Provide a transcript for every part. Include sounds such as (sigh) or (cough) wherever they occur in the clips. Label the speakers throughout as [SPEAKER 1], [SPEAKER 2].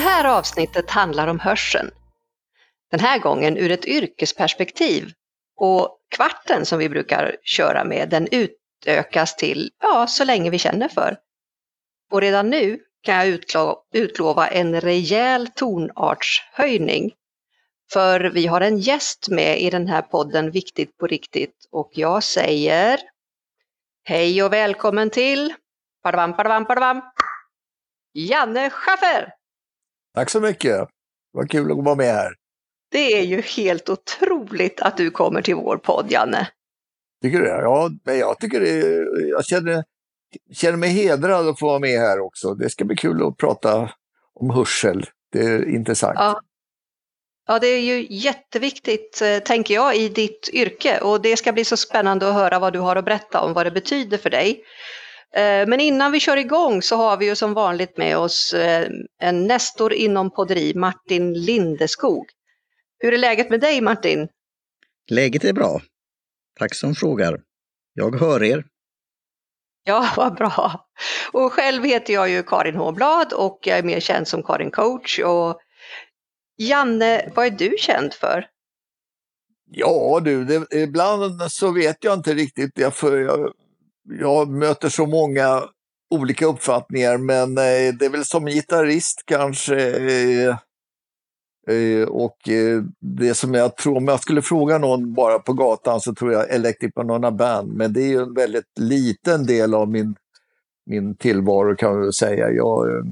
[SPEAKER 1] Det här avsnittet handlar om hörseln. Den här gången ur ett yrkesperspektiv. Och kvarten som vi brukar köra med, den utökas till, ja, så länge vi känner för. Och redan nu kan jag utlova en rejäl tonartshöjning. För vi har en gäst med i den här podden Viktigt på riktigt och jag säger Hej och välkommen till padvam, padvam, padvam, Janne Schaffer!
[SPEAKER 2] Tack så mycket! Vad kul att vara med här.
[SPEAKER 1] Det är ju helt otroligt att du kommer till vår podd, Janne.
[SPEAKER 2] Tycker du det? Ja, men jag tycker det. Jag känner, känner mig hedrad att få vara med här också. Det ska bli kul att prata om hörsel. Det är intressant.
[SPEAKER 1] Ja. Ja, det är ju jätteviktigt, eh, tänker jag, i ditt yrke och det ska bli så spännande att höra vad du har att berätta om vad det betyder för dig. Eh, men innan vi kör igång så har vi ju som vanligt med oss eh, en nestor inom podderi, Martin Lindeskog. Hur är läget med dig Martin?
[SPEAKER 3] Läget är bra. Tack som frågar. Jag hör er.
[SPEAKER 1] Ja, (laughs) vad bra. Och själv heter jag ju Karin Håblad och jag är mer känd som Karin Coach. Och Janne, vad är du känd för?
[SPEAKER 2] Ja du, det, ibland så vet jag inte riktigt. Jag, för jag, jag möter så många olika uppfattningar men eh, det är väl som gitarrist kanske. Eh, eh, och eh, det som jag tror, om jag skulle fråga någon bara på gatan så tror jag Electric Banana Band, men det är ju en väldigt liten del av min, min tillvaro kan man väl säga. Jag, eh,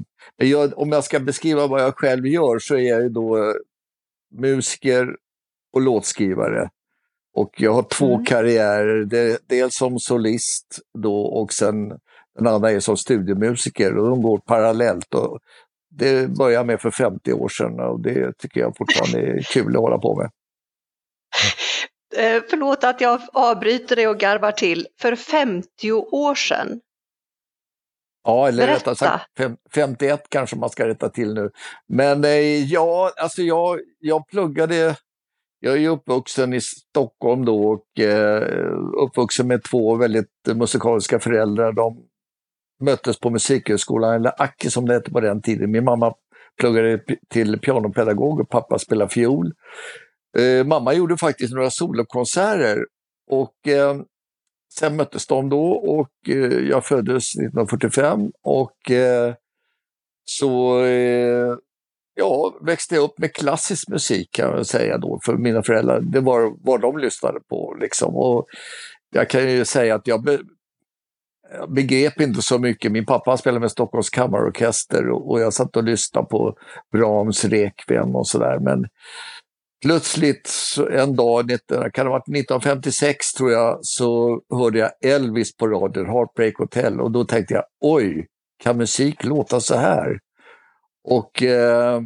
[SPEAKER 2] jag, om jag ska beskriva vad jag själv gör så är jag ju då eh, musiker och låtskrivare. Och jag har två mm. karriärer, dels som solist då och sen den andra är som studiemusiker och de går parallellt. Och det började med för 50 år sedan och det tycker jag fortfarande är kul att hålla på med. (laughs)
[SPEAKER 1] Eh, förlåt att jag avbryter dig och garvar till. För 50 år sedan?
[SPEAKER 2] Ja, eller rättare sagt 51 kanske man ska rätta till nu. Men eh, ja, alltså jag, jag pluggade jag är uppvuxen i Stockholm då och eh, uppvuxen med två väldigt musikaliska föräldrar. De möttes på Musikhögskolan, eller Acke som det hette på den tiden. Min mamma pluggade till pianopedagog och pappa spelade fiol. Eh, mamma gjorde faktiskt några solokonserter och eh, sen möttes de då och eh, jag föddes 1945 och eh, så eh, ja, växte upp med klassisk musik kan jag säga då för mina föräldrar. Det var vad de lyssnade på liksom. Och jag kan ju säga att jag, be, jag begrep inte så mycket. Min pappa spelade med Stockholms kammarorkester och, och jag satt och lyssnade på Brahms Requiem och sådär. Men plötsligt en dag, kan det ha varit 1956 tror jag, så hörde jag Elvis på radion, Heartbreak Hotel och då tänkte jag oj, kan musik låta så här? Och eh,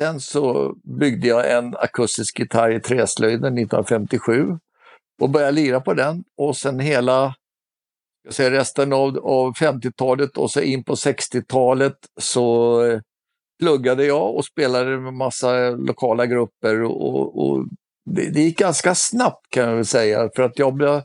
[SPEAKER 2] sen så byggde jag en akustisk gitarr i träslöjden 1957 och började lira på den. Och sen hela jag säger, resten av, av 50-talet och så in på 60-talet så eh, pluggade jag och spelade med massa lokala grupper och, och det, det, gick ganska snabbt kan jag väl säga. För att jag blev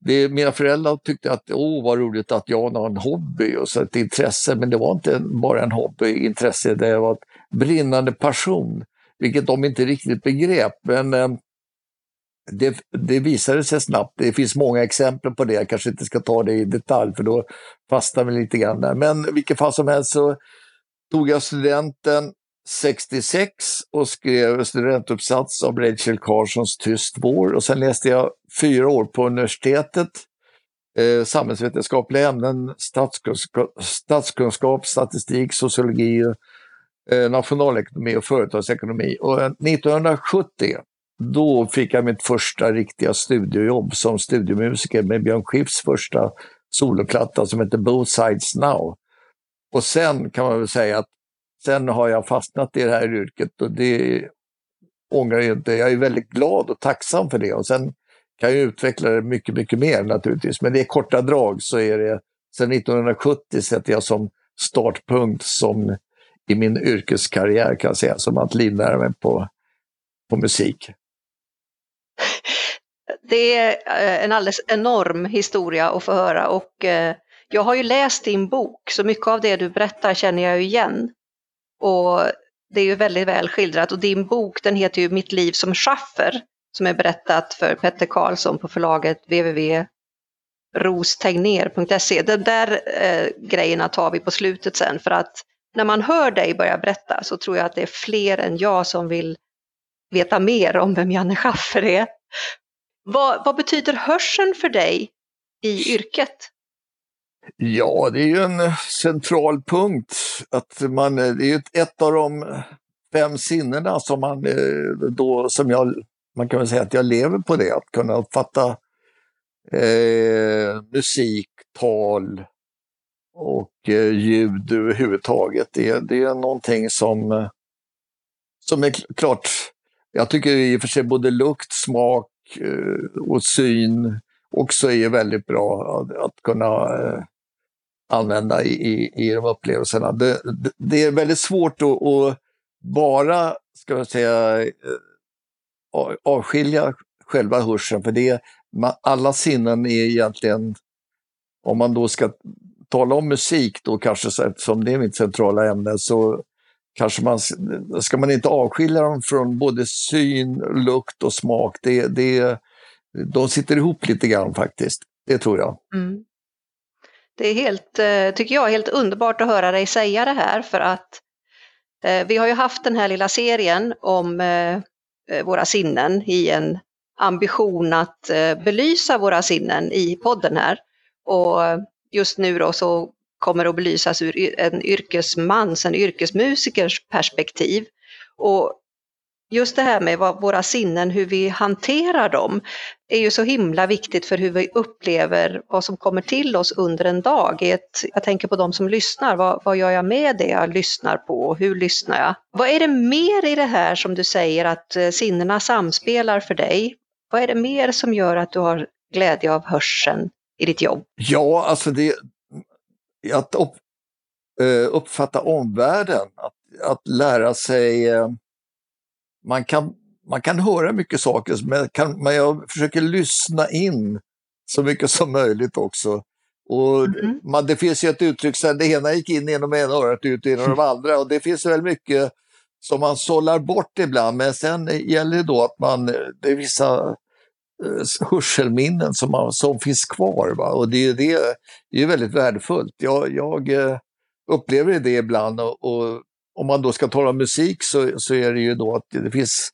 [SPEAKER 2] det, mina föräldrar tyckte att åh vad roligt att jag har en hobby och så ett intresse, men det var inte bara en hobby, intresse, det var ett brinnande passion, vilket de inte riktigt begrep. Men eh, det, det visade sig snabbt. Det finns många exempel på det, jag kanske inte ska ta det i detalj för då fastnar vi lite grann där. Men i vilket fall som helst så tog jag studenten 66 och skrev studentuppsats om Rachel Carsons Tyst vår och sen läste jag fyra år på universitetet. Eh, samhällsvetenskapliga ämnen, statskunskap, statskunskap, statistik, sociologi, eh, nationalekonomi och företagsekonomi. Och 1970 då fick jag mitt första riktiga studiojobb som studiomusiker med Björn Skifs första soloplatta som heter Both Sides Now. Och sen kan man väl säga att Sen har jag fastnat i det här yrket och det ångrar jag inte. Jag är väldigt glad och tacksam för det och sen kan jag utveckla det mycket, mycket mer naturligtvis. Men det är korta drag så är det, sedan 1970 sätter jag som startpunkt som i min yrkeskarriär kan jag säga, som att livnära mig på, på musik.
[SPEAKER 1] Det är eh, en alldeles enorm historia att få höra och eh, jag har ju läst din bok så mycket av det du berättar känner jag igen. Och det är ju väldigt väl skildrat och din bok den heter ju Mitt liv som schaffer som är berättat för Petter Karlsson på förlaget www.rostegner.se. De där eh, grejerna tar vi på slutet sen för att när man hör dig börja berätta så tror jag att det är fler än jag som vill veta mer om vem Janne Schaffer är. Vad, vad betyder hörseln för dig i yrket?
[SPEAKER 2] Ja, det är ju en eh, central punkt. Att man, eh, det är ju ett av de eh, fem sinnena som man då, som jag, man kan väl säga att jag lever på det, att kunna uppfatta eh, musik, tal och eh, ljud överhuvudtaget. Det, det är någonting som, som är klart, jag tycker i och för sig både lukt, smak eh, och syn också är väldigt bra att, att kunna eh, använda i, i, i de upplevelserna. Det, det, det är väldigt svårt att, att bara, ska jag säga, eh, avskilja själva hörseln, för det, alla sinnen är egentligen, om man då ska tala om musik då kanske, som det är mitt centrala ämne, så kanske man ska man inte avskilja dem från både syn, lukt och smak. Det, det, de sitter ihop lite grann faktiskt. Det tror jag. Mm.
[SPEAKER 1] Det är helt, eh, tycker jag, helt underbart att höra dig säga det här för att eh, vi har ju haft den här lilla serien om eh, våra sinnen i en ambition att belysa våra sinnen i podden här. Och just nu då så kommer att belysas ur en yrkesmans, en yrkesmusikers perspektiv. Och just det här med vad, våra sinnen, hur vi hanterar dem, är ju så himla viktigt för hur vi upplever vad som kommer till oss under en dag. Ett, jag tänker på de som lyssnar, vad, vad gör jag med det jag lyssnar på? Hur lyssnar jag? Vad är det mer i det här som du säger att eh, sinnena samspelar för dig? Vad är det mer som gör att du har glädje av hörseln i ditt jobb?
[SPEAKER 2] Ja, alltså det, att upp, eh, uppfatta omvärlden, att, att lära sig eh, man kan, man kan höra mycket saker, men, kan, men jag försöker lyssna in så mycket som möjligt också. Och mm. man, det finns ju ett uttryck, så det ena gick in genom ena örat ut genom (laughs) de andra och det finns väl mycket som man sållar bort ibland, men sen gäller det då att man, det är vissa eh, hörselminnen som, man, som finns kvar. Va? Och det, det, det är väldigt värdefullt. Jag, jag eh, upplever det ibland och, och om man då ska tala musik så, så är det ju då att det finns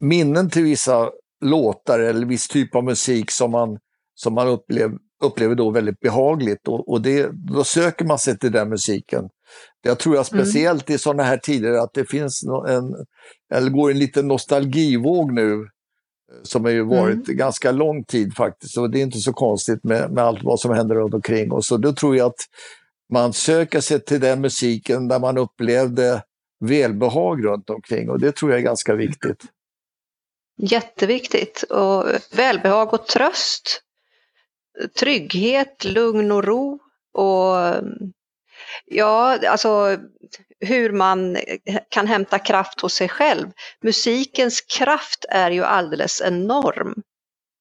[SPEAKER 2] minnen till vissa låtar eller viss typ av musik som man, som man upplev, upplever då väldigt behagligt och, och det, då söker man sig till den musiken. Jag tror jag mm. speciellt mm. i sådana här tider att det finns en, eller går en liten nostalgivåg nu som har ju varit mm. ganska lång tid faktiskt och det är inte så konstigt med, med allt vad som händer runt omkring oss. Så då tror jag att man söker sig till den musiken där man upplevde välbehag runt omkring och det tror jag är ganska viktigt.
[SPEAKER 1] Jätteviktigt. Och välbehag och tröst. Trygghet, lugn och ro. Och ja, alltså hur man kan hämta kraft hos sig själv. Musikens kraft är ju alldeles enorm.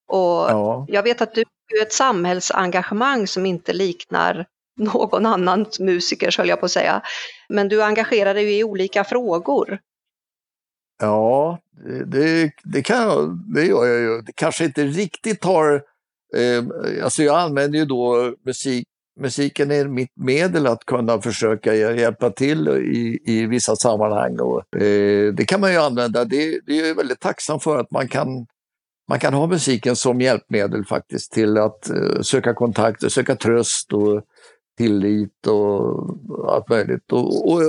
[SPEAKER 1] Och ja. jag vet att du har ett samhällsengagemang som inte liknar någon annan musiker, höll jag på att säga. Men du engagerar dig i olika frågor.
[SPEAKER 2] Ja, det, det, kan, det gör jag ju. Det kanske inte riktigt har... Eh, alltså jag använder ju då musik, musiken är mitt medel att kunna försöka hjälpa till i, i vissa sammanhang. Och, eh, det kan man ju använda. Det, det är jag väldigt tacksam för att man kan man kan ha musiken som hjälpmedel faktiskt till att eh, söka kontakt, och söka tröst och tillit och allt möjligt. Och, och,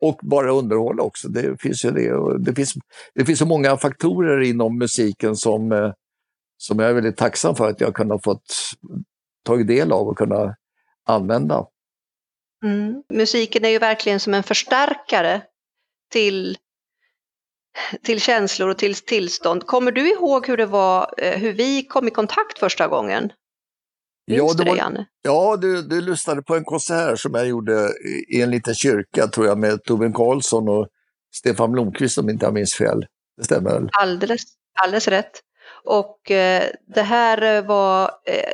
[SPEAKER 2] och, bara underhålla också, det finns ju det. det, finns, det finns så många faktorer inom musiken som, eh, som jag är väldigt tacksam för att jag kunnat fått tagit del av och kunna använda.
[SPEAKER 1] Mm. Musiken är ju verkligen som en förstärkare till, till känslor och till tillstånd. Kommer du ihåg hur det var, eh, hur vi kom i kontakt första gången?
[SPEAKER 2] Ja, det var, ja du, du lyssnade på en konsert som jag gjorde i en liten kyrka, tror jag, med Torbjörn Karlsson och Stefan Blomqvist om inte jag minns fel. Det stämmer väl?
[SPEAKER 1] Alldeles, alldeles rätt. Och eh, det här var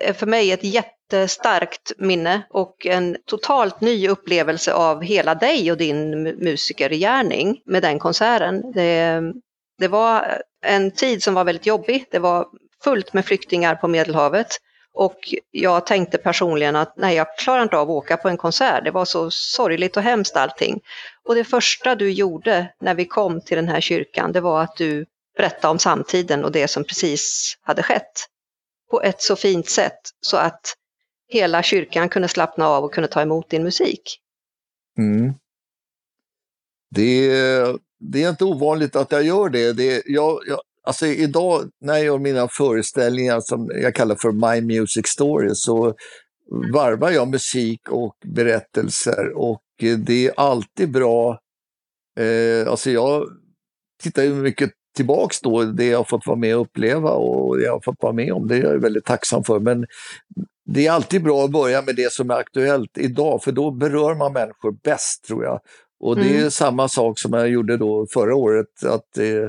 [SPEAKER 1] eh, för mig ett jätte jättestarkt minne och en totalt ny upplevelse av hela dig och din musikergärning med den konserten. Det, det var en tid som var väldigt jobbig. Det var fullt med flyktingar på Medelhavet. Och jag tänkte personligen att nej, jag klarar inte av att åka på en konsert. Det var så sorgligt och hemskt allting. Och det första du gjorde när vi kom till den här kyrkan, det var att du berättade om samtiden och det som precis hade skett. På ett så fint sätt så att hela kyrkan kunde slappna av och kunde ta emot din musik.
[SPEAKER 2] Mm. Det, det är inte ovanligt att jag gör det. det jag, jag, alltså idag när jag gör mina föreställningar som jag kallar för My Music Stories så varvar jag musik och berättelser och det är alltid bra. Eh, alltså jag tittar ju mycket tillbaks då, det jag har fått vara med och uppleva och det jag har fått vara med om, det är jag väldigt tacksam för. Men det är alltid bra att börja med det som är aktuellt idag, för då berör man människor bäst tror jag. Och det är mm. samma sak som jag gjorde då förra året, att eh,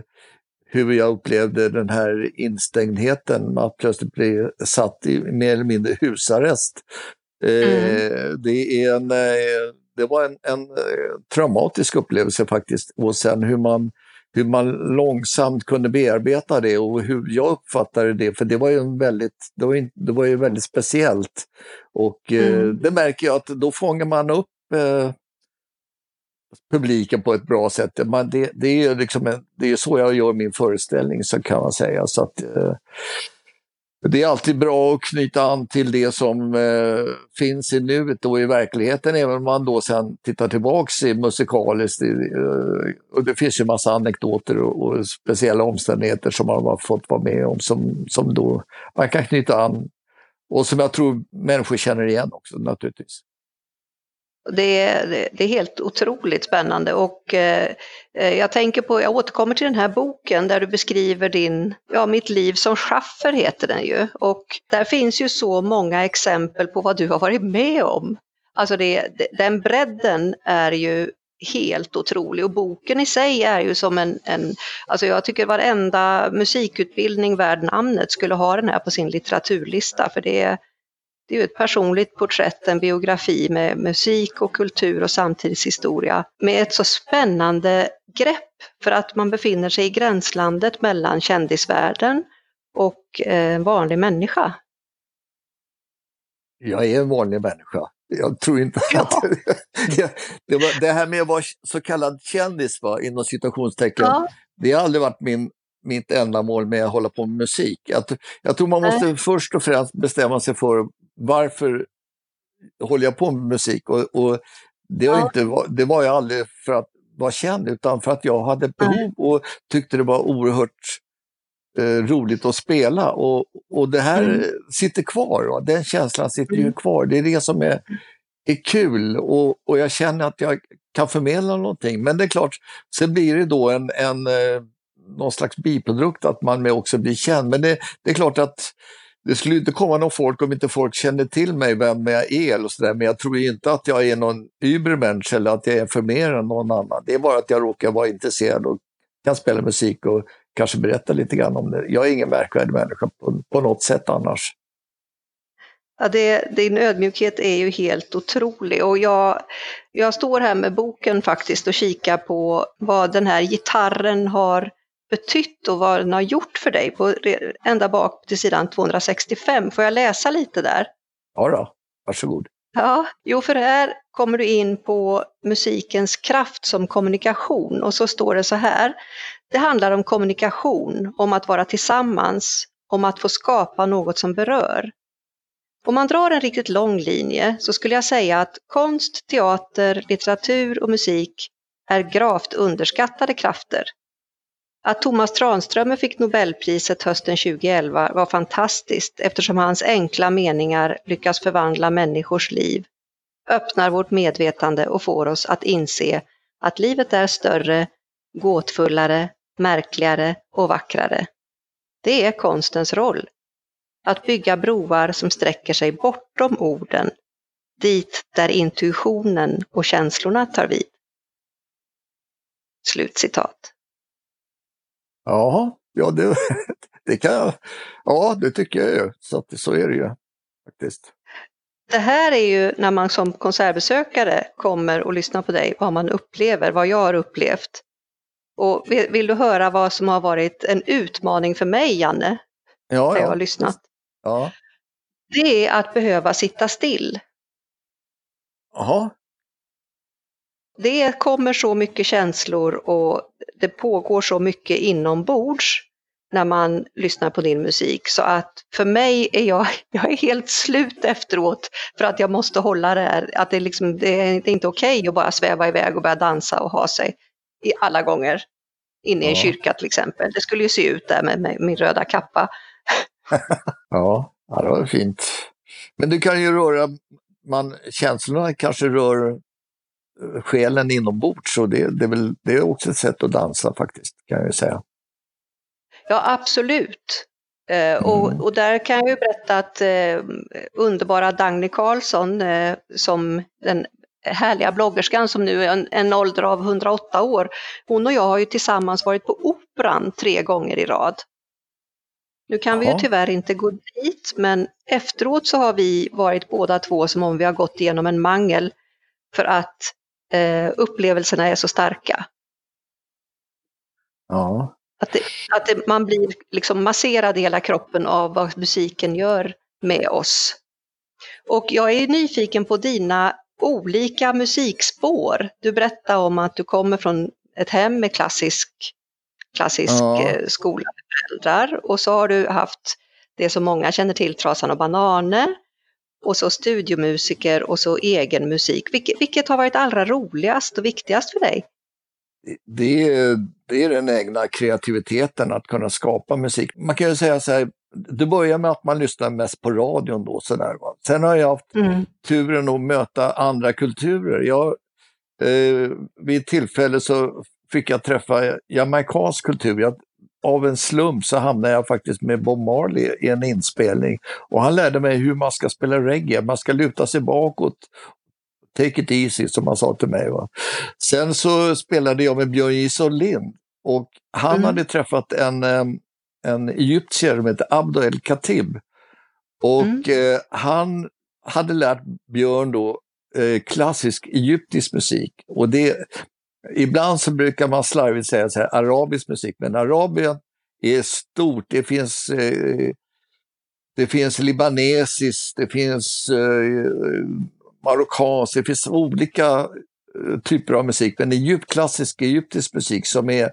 [SPEAKER 2] hur jag upplevde den här instängdheten, att plötsligt bli satt i mer eller mindre husarrest. Eh, mm. det, är en, eh, det var en, en eh, traumatisk upplevelse faktiskt. Och sen hur man, hur man långsamt kunde bearbeta det och hur jag uppfattade det, för det var ju väldigt, det var, det var ju väldigt speciellt. Och mm. det märker jag att då fångar man upp publiken på ett bra sätt. Man, det, det, är liksom en, det är så jag gör min föreställning, så kan man säga. Så att, eh, det är alltid bra att knyta an till det som eh, finns i nuet och i verkligheten, även om man då sen tittar tillbaks i musikaliskt. I, eh, och det finns ju massa anekdoter och, och, speciella omständigheter som man har fått vara med om som, som då man kan knyta an och som jag tror människor känner igen också naturligtvis.
[SPEAKER 1] Det är, det är helt otroligt spännande. Och eh, eh, jag tänker på, jag återkommer till den här boken där du beskriver din, ja mitt liv som schaffer heter den ju. Och där finns ju så många exempel på vad du har varit med om. Alltså det, den bredden är ju helt otrolig. Och boken i sig är ju som en, en alltså jag tycker varenda musikutbildning värd namnet skulle ha den här på sin litteraturlista. För det är det är ett personligt porträtt, en biografi med musik och kultur och samtidshistoria med ett så spännande grepp för att man befinner sig i gränslandet mellan kändisvärlden och en eh, vanlig människa.
[SPEAKER 2] Jag är en vanlig människa. Jag tror inte ja. att... (laughs) det, det, var, det här med att vara så kallad kändis, va, inom citationstecken, ja. det har aldrig varit min, mitt ändamål med att hålla på med musik. Jag, jag tror man måste Nej. först och främst bestämma sig för varför håller jag på med musik? Och, och det, var ja. inte, det var jag aldrig för att vara känd utan för att jag hade behov och tyckte det var oerhört eh, roligt att spela. Och, och det här mm. sitter kvar, va? den känslan sitter mm. ju kvar. Det är det som är, är kul och, och jag känner att jag kan förmedla någonting. Men det är klart, sen blir det då en, en eh, någon slags biprodukt att man också blir känd. Men det, det är klart att det skulle inte komma någon folk om inte folk kände till mig, vem jag är och sådär. Men jag tror inte att jag är någon übermensch eller att jag är för mer än någon annan. Det är bara att jag råkar vara intresserad och kan spela musik och kanske berätta lite grann om det. Jag är ingen märkvärdig människa på, på något sätt annars.
[SPEAKER 1] Ja, det, din ödmjukhet är ju helt otrolig och jag, jag står här med boken faktiskt och kikar på vad den här gitarren har betytt och vad den har gjort för dig, på, ända bak till sidan 265. Får jag läsa lite där?
[SPEAKER 2] Ja då, varsågod.
[SPEAKER 1] Ja, jo för här kommer du in på musikens kraft som kommunikation och så står det så här. Det handlar om kommunikation, om att vara tillsammans, om att få skapa något som berör. Om man drar en riktigt lång linje så skulle jag säga att konst, teater, litteratur och musik är gravt underskattade krafter. Att Thomas Tranströmer fick Nobelpriset hösten 2011 var fantastiskt eftersom hans enkla meningar lyckas förvandla människors liv, öppnar vårt medvetande och får oss att inse att livet är större, gåtfullare, märkligare och vackrare. Det är konstens roll. Att bygga broar som sträcker sig bortom orden, dit där intuitionen och känslorna tar vid. Slutcitat.
[SPEAKER 2] Ja, ja det, (laughs) det kan jag. Ja, det tycker jag ju. Så, att, så är det ju faktiskt.
[SPEAKER 1] det här är ju när man som konsertbesökare kommer och lyssnar på dig, vad man upplever, vad jag har upplevt. Och vill, vill du höra vad som har varit en utmaning för mig, Janne,
[SPEAKER 2] ja,
[SPEAKER 1] när jag har lyssnat?
[SPEAKER 2] Ja.
[SPEAKER 1] Det är att behöva sitta still.
[SPEAKER 2] Jaha.
[SPEAKER 1] Det kommer så mycket känslor och det pågår så mycket inombords när man lyssnar på din musik. Så att för mig är jag, (laughs) jag är helt slut efteråt för att jag måste hålla det här. Att det, liksom, det är, inte okej okay att bara sväva iväg och börja dansa och ha sig i alla gånger. Inne i en kyrka till exempel. Det skulle ju se ut där med, med min röda kappa. (laughs)
[SPEAKER 2] ja, ja, det var fint. Men du kan ju röra, man, känslorna kanske rör själen inombords, så det, det, är väl, det är också ett sätt att dansa faktiskt, kan jag säga.
[SPEAKER 1] Ja, absolut. Eh, och, mm. och, där kan jag ju berätta att eh, underbara Dagny Karlsson, eh, som den härliga bloggerskan som nu är en, en ålder av 108 år, hon och jag har ju tillsammans varit på Operan tre gånger i rad. Nu kan Jaha. vi ju tyvärr inte gå dit, men efteråt så har vi varit båda två som om vi har gått igenom en mangel för att eh, upplevelserna är så starka.
[SPEAKER 2] Ja.
[SPEAKER 1] Att, det, att det, man blir liksom masserad i hela kroppen av vad musiken gör med oss. Och jag är nyfiken på dina olika musikspår. Du berättade om att du kommer från ett hem med klassisk, klassisk ja. Eh, skola föräldrar och så har du haft det som många känner till, Trasan och Bananer och så studiomusiker och så egen musik. Vilket, vilket har varit allra roligast och viktigast för dig?
[SPEAKER 2] det är, det är den egna kreativiteten att kunna skapa musik. Man kan ju säga så här, det börjar med att man lyssnar mest på radion då. Så där, va? Sen har jag haft mm. turen att möta andra kulturer. Jag, eh, vid ett tillfälle så fick jag träffa jamaicansk kultur. Jag, av en slump så hamnade jag faktiskt med Bob Marley i en inspelning. Och han lärde mig hur man ska spela reggae. Man ska luta sig bakåt Take it easy, som han sa till mig. Va? Sen så spelade jag med Björn J. Lind och han mm. hade träffat en, en egyptier som heter Abdo El Khatib. Och mm. eh, han hade lärt Björn då eh, klassisk egyptisk musik. Och det, ibland så brukar man slarvigt säga så här, arabisk musik, men Arabien är stort. Det finns eh, det finns libanesiskt, det finns eh, marockansk, det finns olika eh, typer av musik, men egypt, klassisk egyptisk musik som är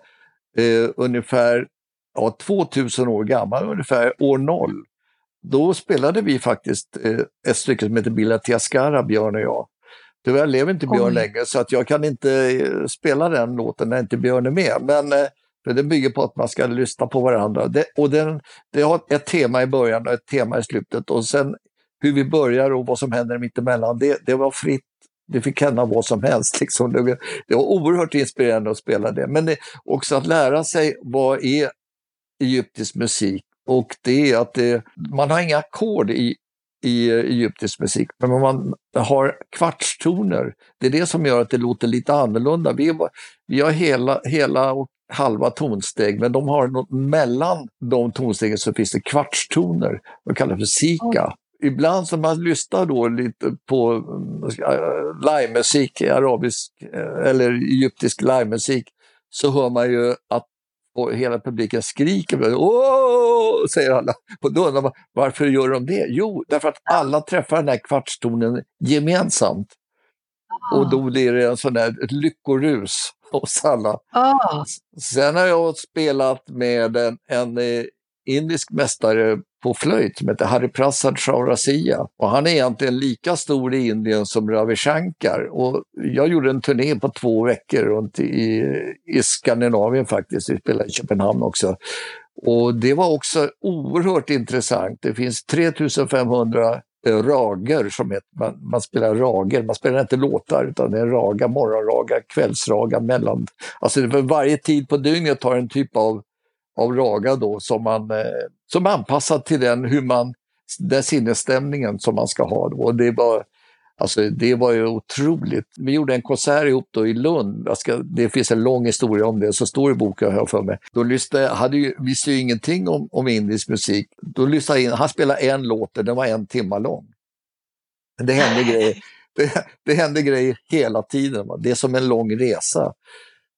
[SPEAKER 2] eh, ungefär ja, 2000 år gammal, ungefär år noll. Då spelade vi faktiskt eh, ett stycke som heter Billa Tiaskara, Björn och jag. Tyvärr lever inte Björn längre så att jag kan inte eh, spela den låten när inte Björn är med. Men eh, för det bygger på att man ska lyssna på varandra. Det, och den, det har ett tema i början och ett tema i slutet och sen hur vi börjar och vad som händer mittemellan, det, det var fritt. Det fick hända vad som helst. Liksom. Det, det var oerhört inspirerande att spela det. Men det, också att lära sig vad är egyptisk musik och det är att det, man har inga ackord i, i egyptisk musik, men man har kvartstoner. Det är det som gör att det låter lite annorlunda. Vi, vi har hela, hela och halva tonsteg, men de har något mellan de tonstegen så finns det kvartstoner. De kallas för sika ibland som man lyssnar då lite på äh, livemusik, arabisk äh, eller egyptisk livemusik, så hör man ju att hela publiken skriker Åh! säger alla. Och då undrar man varför gör de det? Jo, därför att alla träffar den här kvartstonen gemensamt. Och då blir det en sån där ett lyckorus hos alla.
[SPEAKER 1] Ah.
[SPEAKER 2] Sen har jag spelat med en, en eh, indisk mästare på flöjt som heter Harry Prasad Chaurasia. Och han är egentligen lika stor i Indien som Ravi Shankar. Och jag gjorde en turné på två veckor runt i, i Skandinavien faktiskt. Vi spelade i Köpenhamn också. Och det var också oerhört intressant. Det finns 3500 eh, rager som heter, man, man, spelar rager, man spelar inte låtar utan det är raga, morgonraga, kvällsraga, mellan... Alltså för varje tid på dygnet har en typ av av raga då som man eh, som är anpassad till den, hur man, den sinnesstämningen som man ska ha. Då. Och det var, Alltså det var ju otroligt. Vi gjorde en konsert ihop då i Lund. Ska, det finns en lång historia om det, så står i boken har för mig. Då lyssnade, hade ju, visste ju ingenting om, om indisk musik. Då lyssnade in, han spelade en låt, den var en timme lång. det hände grejer. Det, det hände grejer hela tiden. Va? Det är som en lång resa.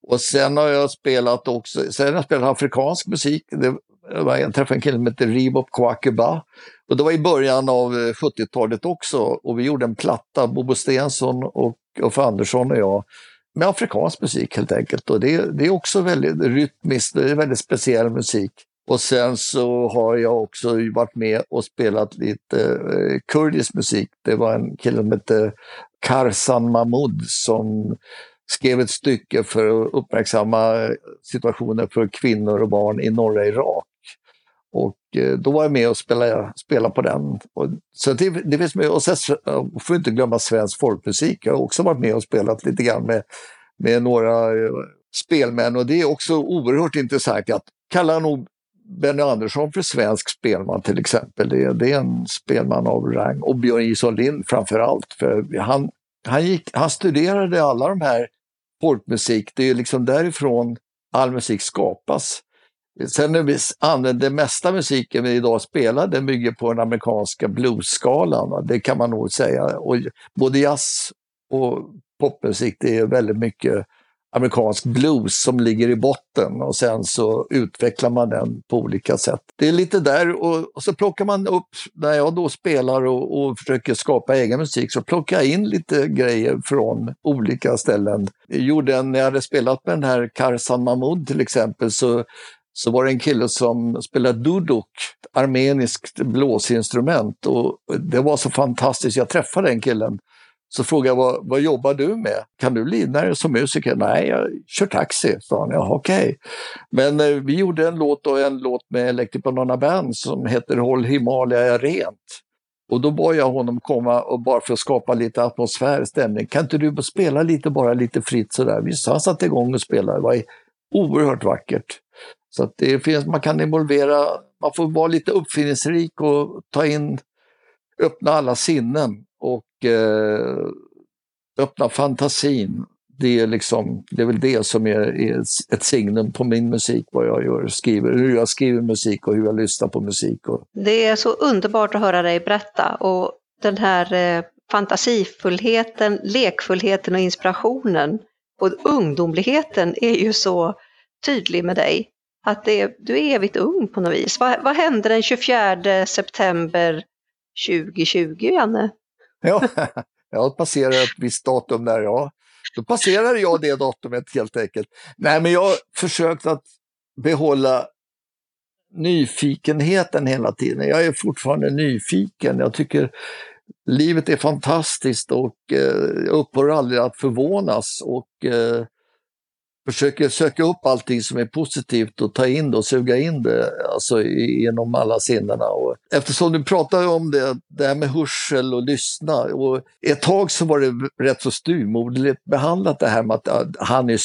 [SPEAKER 2] Och sen har jag spelat också, sen har jag spelat afrikansk musik. Det, jag träffade en kille som hette Ribop Kwakuba. Och det var i början av eh, 70-talet också och vi gjorde en platta, Bobo Stensson och Uffe Andersson och jag, med afrikansk musik helt enkelt. Och det, det är också väldigt rytmiskt, det är väldigt speciell musik. Och sen så har jag också varit med och spelat lite eh, kurdisk musik. Det var en kille som hette Karsan Mahmoud som skrev ett stycke för att uppmärksamma situationen för kvinnor och barn i norra Irak. Och eh, då var jag med och spelade, spelade på den. Och, så det, det finns med, och sen får inte glömma svensk folkmusik. Jag har också varit med och spelat lite grann med, med några eh, spelmän och det är också oerhört intressant. Jag kallar nog Benny Andersson för svensk spelman till exempel. Det, det är en spelman av rang. Och Björn Jison Lind framför allt. För han, han, gick, han studerade alla de här folkmusik, det är liksom därifrån all musik skapas. Sen är vi, det mesta musiken vi idag spelar den bygger på den amerikanska bluesskalan, det kan man nog säga. Och både jazz och popmusik, det är väldigt mycket amerikansk blues som ligger i botten och sen så utvecklar man den på olika sätt. Det är lite där och, och så plockar man upp, när jag då spelar och, och, försöker skapa egen musik, så plockar jag in lite grejer från olika ställen. Jag gjorde en, när jag hade spelat med den här Karsan Mahmoud till exempel, så så var det en kille som spelade duduk, armeniskt blåsinstrument och det var så fantastiskt. Jag träffade den killen så frågade jag vad, vad jobbar du med? Kan du lida som musiker? Nej, jag kör taxi, sa han. Jaha, okej. Okay. Men eh, vi gjorde en låt och en låt med Electric Banana Band som heter Håll Himalaya rent. Och då bad jag honom komma och bara för att skapa lite atmosfär, stämning. Kan inte du spela lite, bara lite fritt sådär? Visst, han satte igång och spelade. Det var oerhört vackert. Så att det finns, man kan involvera, man får vara lite uppfinningsrik och ta in, öppna alla sinnen och eh, öppna fantasin. Det är, liksom, det är väl det som är, är, ett signum på min musik, vad jag gör, skriver, hur jag skriver musik och hur jag lyssnar på musik. Och...
[SPEAKER 1] Det är så underbart att höra dig berätta och den här eh, fantasifullheten, lekfullheten och inspirationen och ungdomligheten är ju så tydlig med dig. Att det, du är evigt ung på något vis. Vad, vad hände den 24 september 2020, Janne?
[SPEAKER 2] Ja, (laughs) jag passerade ett visst datum där, ja. Då passerade jag det datumet helt enkelt. Nej, men jag har försökt att behålla nyfikenheten hela tiden. Jag är fortfarande nyfiken. Jag tycker livet är fantastiskt och eh, jag upphör aldrig att förvånas. Och eh, försöker söka upp allting som är positivt och ta in det och suga in det alltså, genom alla sinnena. Och eftersom du pratar om det, det här med hörsel och lyssna. Och ett tag så var det rätt så styrmodligt behandlat det här med att han är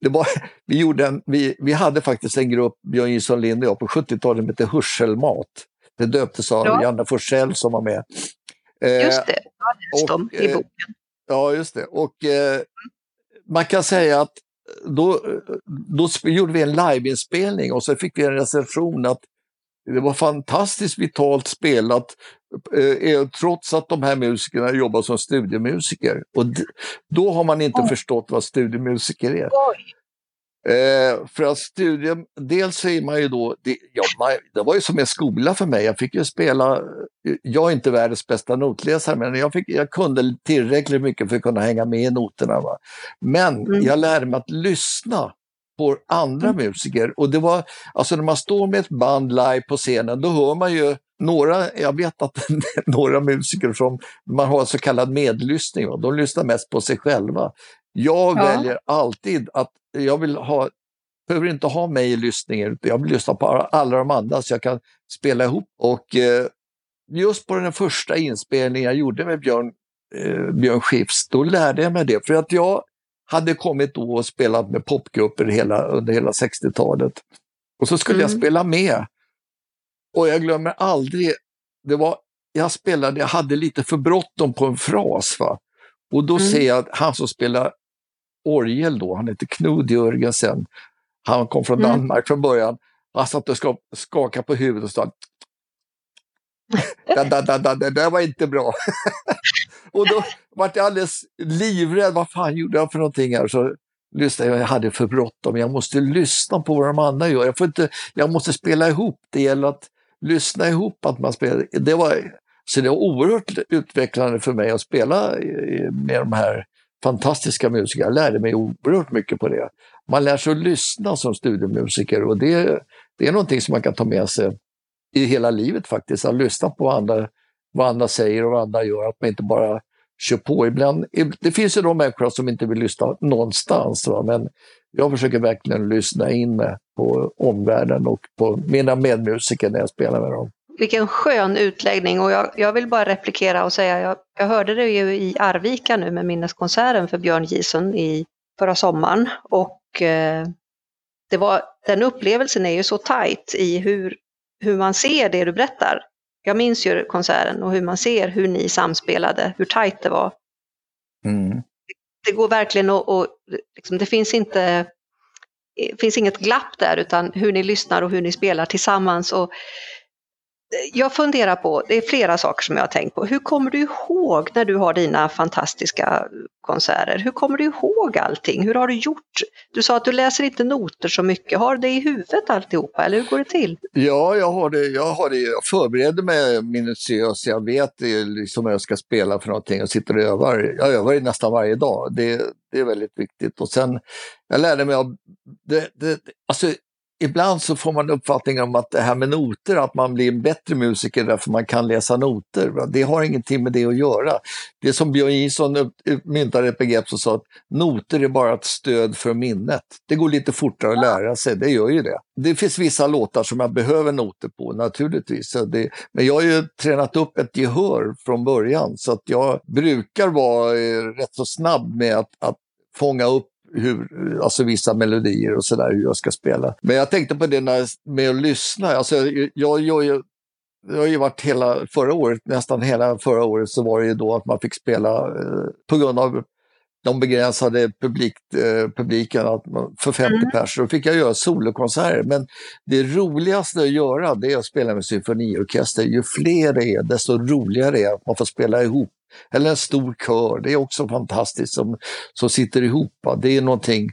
[SPEAKER 2] det var, (laughs) vi, gjorde en, vi, vi hade faktiskt en grupp, Björn Jonsson Lind och jag, på 70-talet som hette Hörselmat. Det döptes av ja. Janne Forsell som var med.
[SPEAKER 1] Just det, jag har läst i boken.
[SPEAKER 2] Ja, just det. Och eh, man kan säga att då, då gjorde vi en liveinspelning och så fick vi en recension att det var fantastiskt vitalt spelat eh, eh trots att de här musikerna jobbar som studiemusiker. Och då har man inte oh. förstått vad studiemusiker är. Oj. Eh, för att studium, dels är man ju då, det, ja, man, det var ju som en skola för mig. Jag fick ju spela, jag är inte världens bästa notläsare, men jag, fick, jag kunde tillräckligt mycket för att kunna hänga med i noterna. Va? Men mm. jag lärde mig att lyssna på andra mm. musiker och det var, alltså när man står med ett band live på scenen, då hör man ju några, jag vet att (laughs) några musiker som man har så kallad medlyssning, va? de lyssnar mest på sig själva. Jag ja. väljer alltid att jag vill ha, behöver inte ha mig i lyssningen, jag vill lyssna på alla de andra så jag kan spela ihop. Och eh, just på den första inspelningen jag gjorde med Björn, eh, Björn Skifs, då lärde jag mig det. För att jag hade kommit då och spelat med popgrupper hela, under hela 60-talet. Och så skulle mm. jag spela med. Och jag glömmer aldrig, det var, jag spelade, jag hade lite för bråttom på en fras. Va? Och då mm. ser jag att han som spelar orgel då, han heter Knud Jörgensen. Han kom från mm. Danmark från början. Han satt och skakade på huvudet och sa da, da, da, det där var inte bra. (laughs) och då vart jag alldeles livrädd. Vad fan gjorde jag för någonting här? Så lyssnade jag, jag hade för bråttom. Jag måste lyssna på vad de andra gör. Jag, får inte, jag måste spela ihop. Det gäller att lyssna ihop att man spelar. Det var, så det var oerhört utvecklande för mig att spela med de här fantastiska musiker. Jag lärde mig oerhört mycket på det. Man lär sig att lyssna som studiemusiker och det, det är någonting som man kan ta med sig i hela livet faktiskt. Att lyssna på vad andra, vad andra säger och vad andra gör. Att man inte bara kör på. Ibland, det finns ju de människor som inte vill lyssna någonstans. Va? Men jag försöker verkligen lyssna in mig på omvärlden och på mina medmusiker när jag spelar med dem.
[SPEAKER 1] Vilken skön utläggning och jag, jag vill bara replikera och säga, jag, jag hörde det ju i Arvika nu med minneskonserten för Björn Gison i förra sommaren och eh, det var, den upplevelsen är ju så tajt i hur, hur man ser det du berättar. Jag minns ju konserten och hur man ser hur ni samspelade, hur tajt det var. Mm. Det går verkligen att, och, liksom, det finns inte finns inget glapp där utan hur ni lyssnar och hur ni spelar tillsammans. Och jag funderar på, det är flera saker som jag har tänkt på. Hur kommer du ihåg när du har dina fantastiska konserter? Hur kommer du ihåg allting? Hur har du gjort? Du sa att du läser inte noter så mycket. Har du det i huvudet alltihopa eller hur går det till?
[SPEAKER 2] Ja, jag har det. Jag, har det. jag förbereder mig minutiöst. Jag vet eh, liksom vad jag ska spela för någonting och sitter och övar. Jag övar nästan varje dag. Det, det är väldigt viktigt. Och sen, jag lärde mig av... Det, det, alltså, ibland så får man uppfattningen om att det här med noter, att man blir en bättre musiker därför man kan läsa noter. Det har ingenting med det att göra. Det som Björn Gison myntade ett begrepp som sa att noter är bara ett stöd för minnet. Det går lite fortare att lära sig, det gör ju det. Det finns vissa låtar som jag behöver noter på naturligtvis. Det, men jag har ju tränat upp ett gehör från början så att jag brukar vara eh, rätt så snabb med att, att fånga upp hur, alltså vissa melodier och sådär, hur jag ska spela. Men jag tänkte på det när, med att lyssna. Alltså, jag, jag, jag, det har ju varit hela förra året, nästan hela förra året så var det ju då att man fick spela eh, på grund av de begränsade publik, eh, publiken att man, för 50 mm. personer. Då fick jag göra solokonserter. Men det roligaste att göra det är att spela med symfoniorkester. Ju fler det är, desto roligare är det att man får spela ihop eller en stor kör, det är också fantastiskt som, som sitter ihop. Det är någonting,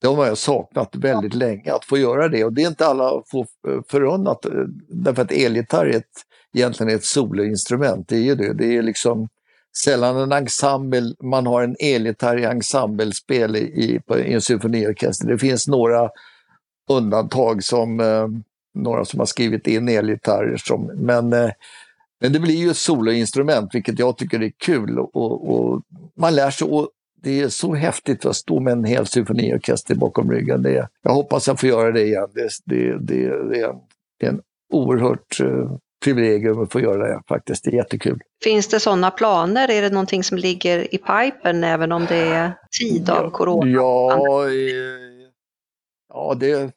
[SPEAKER 2] det har jag saknat väldigt länge, att få göra det. Och det är inte alla får förunnat, eh, därför att elgitarr är ett, egentligen är ett soloinstrument. Det är ju det. Det är liksom sällan en ensemble, man har en elgitarr i ensemblespel i, i, i en symfoniorkester. Det finns några undantag som eh, några som har skrivit in elgitarrer som, men eh, men det blir ju ett soloinstrument, vilket jag tycker är kul. Och, och man lär sig, och det är så häftigt att stå med en hel symfoniorkester bakom ryggen. Det, jag hoppas jag får göra det igen. Det, det, det, det är, en, oerhört uh, privilegium att få göra det faktiskt. Det är jättekul.
[SPEAKER 1] Finns det sådana planer? Är det någonting som ligger i pipen även om det är tid av corona?
[SPEAKER 2] Ja, ja det,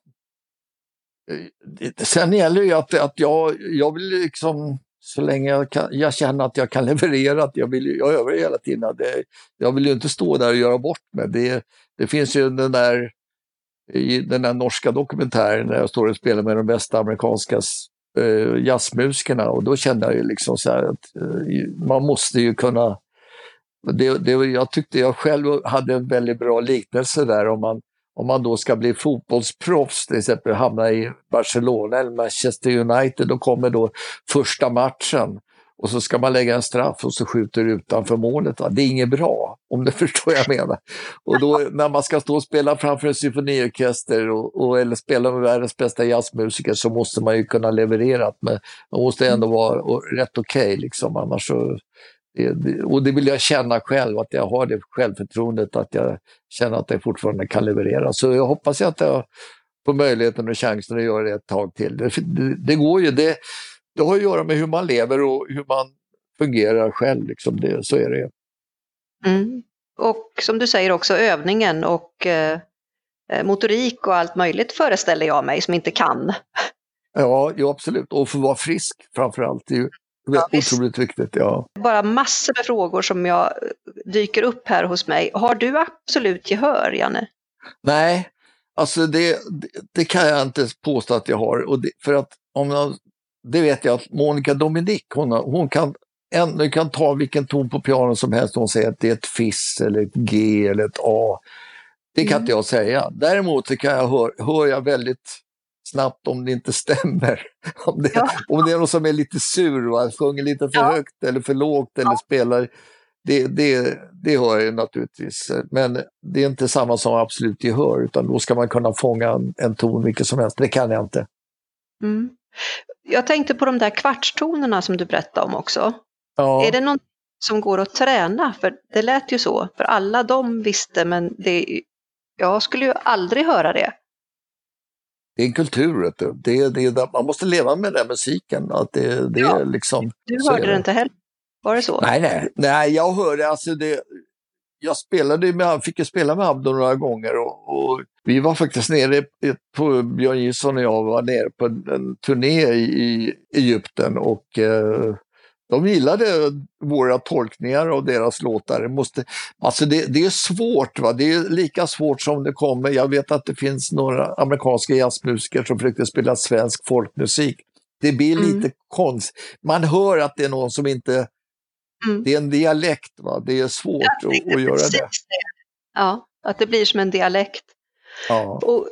[SPEAKER 2] det, sen gäller det ju att, att jag, jag vill liksom så länge jag, kan, jag, känner att jag kan leverera, att jag, vill, jag övar hela tiden. Det, jag vill ju inte stå där och göra bort mig. Det, det finns ju den där, i den där norska dokumentären där jag står och spelar med de bästa amerikanska eh, jazzmusikerna och då kände jag ju liksom så här att eh, man måste ju kunna det, det, jag tyckte jag själv hade en väldigt bra liknelse där om man om man då ska bli fotbollsproffs, till exempel hamna i Barcelona eller Manchester United, då kommer då första matchen och så ska man lägga en straff och så skjuter utanför målet. Va? Det är inget bra, om du (laughs) förstår vad jag menar. Och då när man ska stå och spela framför en symfoniorkester och, och, eller spela med världens bästa jazzmusiker så måste man ju kunna leverera. Men man måste ändå vara rätt okej, okay, liksom, annars så det, och det vill jag känna själv, att jag har det självförtroendet att jag känner att jag fortfarande kan leverera. Så jag hoppas att jag får möjligheten och chansen att göra det ett tag till. Det, det, det går ju, det, det har att göra med hur man lever och hur man fungerar själv. Liksom det, så är det.
[SPEAKER 1] Mm. Och som du säger också övningen och eh, motorik och allt möjligt föreställer jag mig som inte kan.
[SPEAKER 2] Ja, ja absolut. Och få vara frisk framförallt. Det är ju Ja, Otroligt viktigt, ja.
[SPEAKER 1] Bara massor med frågor som jag dyker upp här hos mig. Har du absolut gehör, Janne?
[SPEAKER 2] Nej, alltså det, det kan jag inte påstå att jag har. Och det, för att om jag, det vet jag att Monica Dominik, hon, hon kan en, du kan ta vilken ton på piano som helst och säga att det är ett fiss eller ett G eller ett A. Det kan mm. inte jag säga. Däremot så kan jag hör, hör jag väldigt snabbt om det inte stämmer. (laughs) Om det, ja. om det är någon som är lite sur och sjunger lite för ja. högt eller för lågt eller spelar det, det, det hör jag naturligtvis, men det är inte samma som absolut gehör, utan då ska man kunna fånga en, en ton vilket som helst. Det kan jag inte.
[SPEAKER 1] Mm. Jag tänkte på de där kvartstonerna som du berättade om också. Ja. Är det något som går att träna? För det lät ju så, för alla de visste, men det, jag skulle ju aldrig höra det.
[SPEAKER 2] Det är en kultur, det, det, man måste leva med den musiken. Att det, det ja. är liksom,
[SPEAKER 1] du hörde det inte heller? Var det så?
[SPEAKER 2] Nej, nej, nej jag hörde alltså det. Jag spelade med, fick ju spela med Abdo några gånger och, och vi var faktiskt nere på, Björn Gilsson och jag var nere på en, turné i, i Egypten och eh, de gillade våra tolkningar av deras låtar. Det, måste, alltså det, det, är svårt, va? det är lika svårt som det kommer. Jag vet att det finns några amerikanska jazzmusiker som försökte spela svensk folkmusik. Det blir mm. lite konstigt. Man hör att det är någon som inte Mm. Det är en dialekt, va? det är svårt att, att göra det. det.
[SPEAKER 1] Ja, att det blir som en dialekt. Ja. Och, och,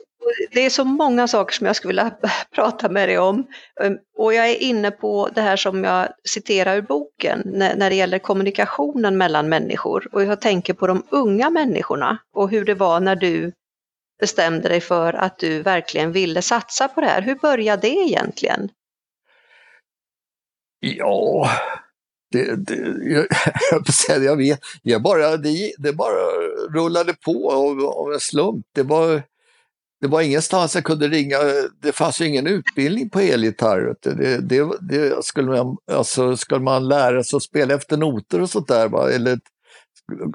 [SPEAKER 1] det är så många saker som jag skulle vilja (laughs) prata med dig om. Ehm, och jag är inne på det här som jag citerar ur boken när, när det gäller kommunikationen mellan människor. Och jag tänker på de unga människorna och hur det var när du bestämde dig för att du verkligen ville satsa på det här. Hur började det egentligen?
[SPEAKER 2] Ja, det, det, jag, (laughs) jag vet, jag bara, det, det bara rullade på av, av en slump. Det var, det var ingenstans jag kunde ringa, det fanns ju ingen utbildning på elgitarr. Det, det, det, skulle, man, alltså, skulle man lära sig att spela efter noter och sånt där, va? eller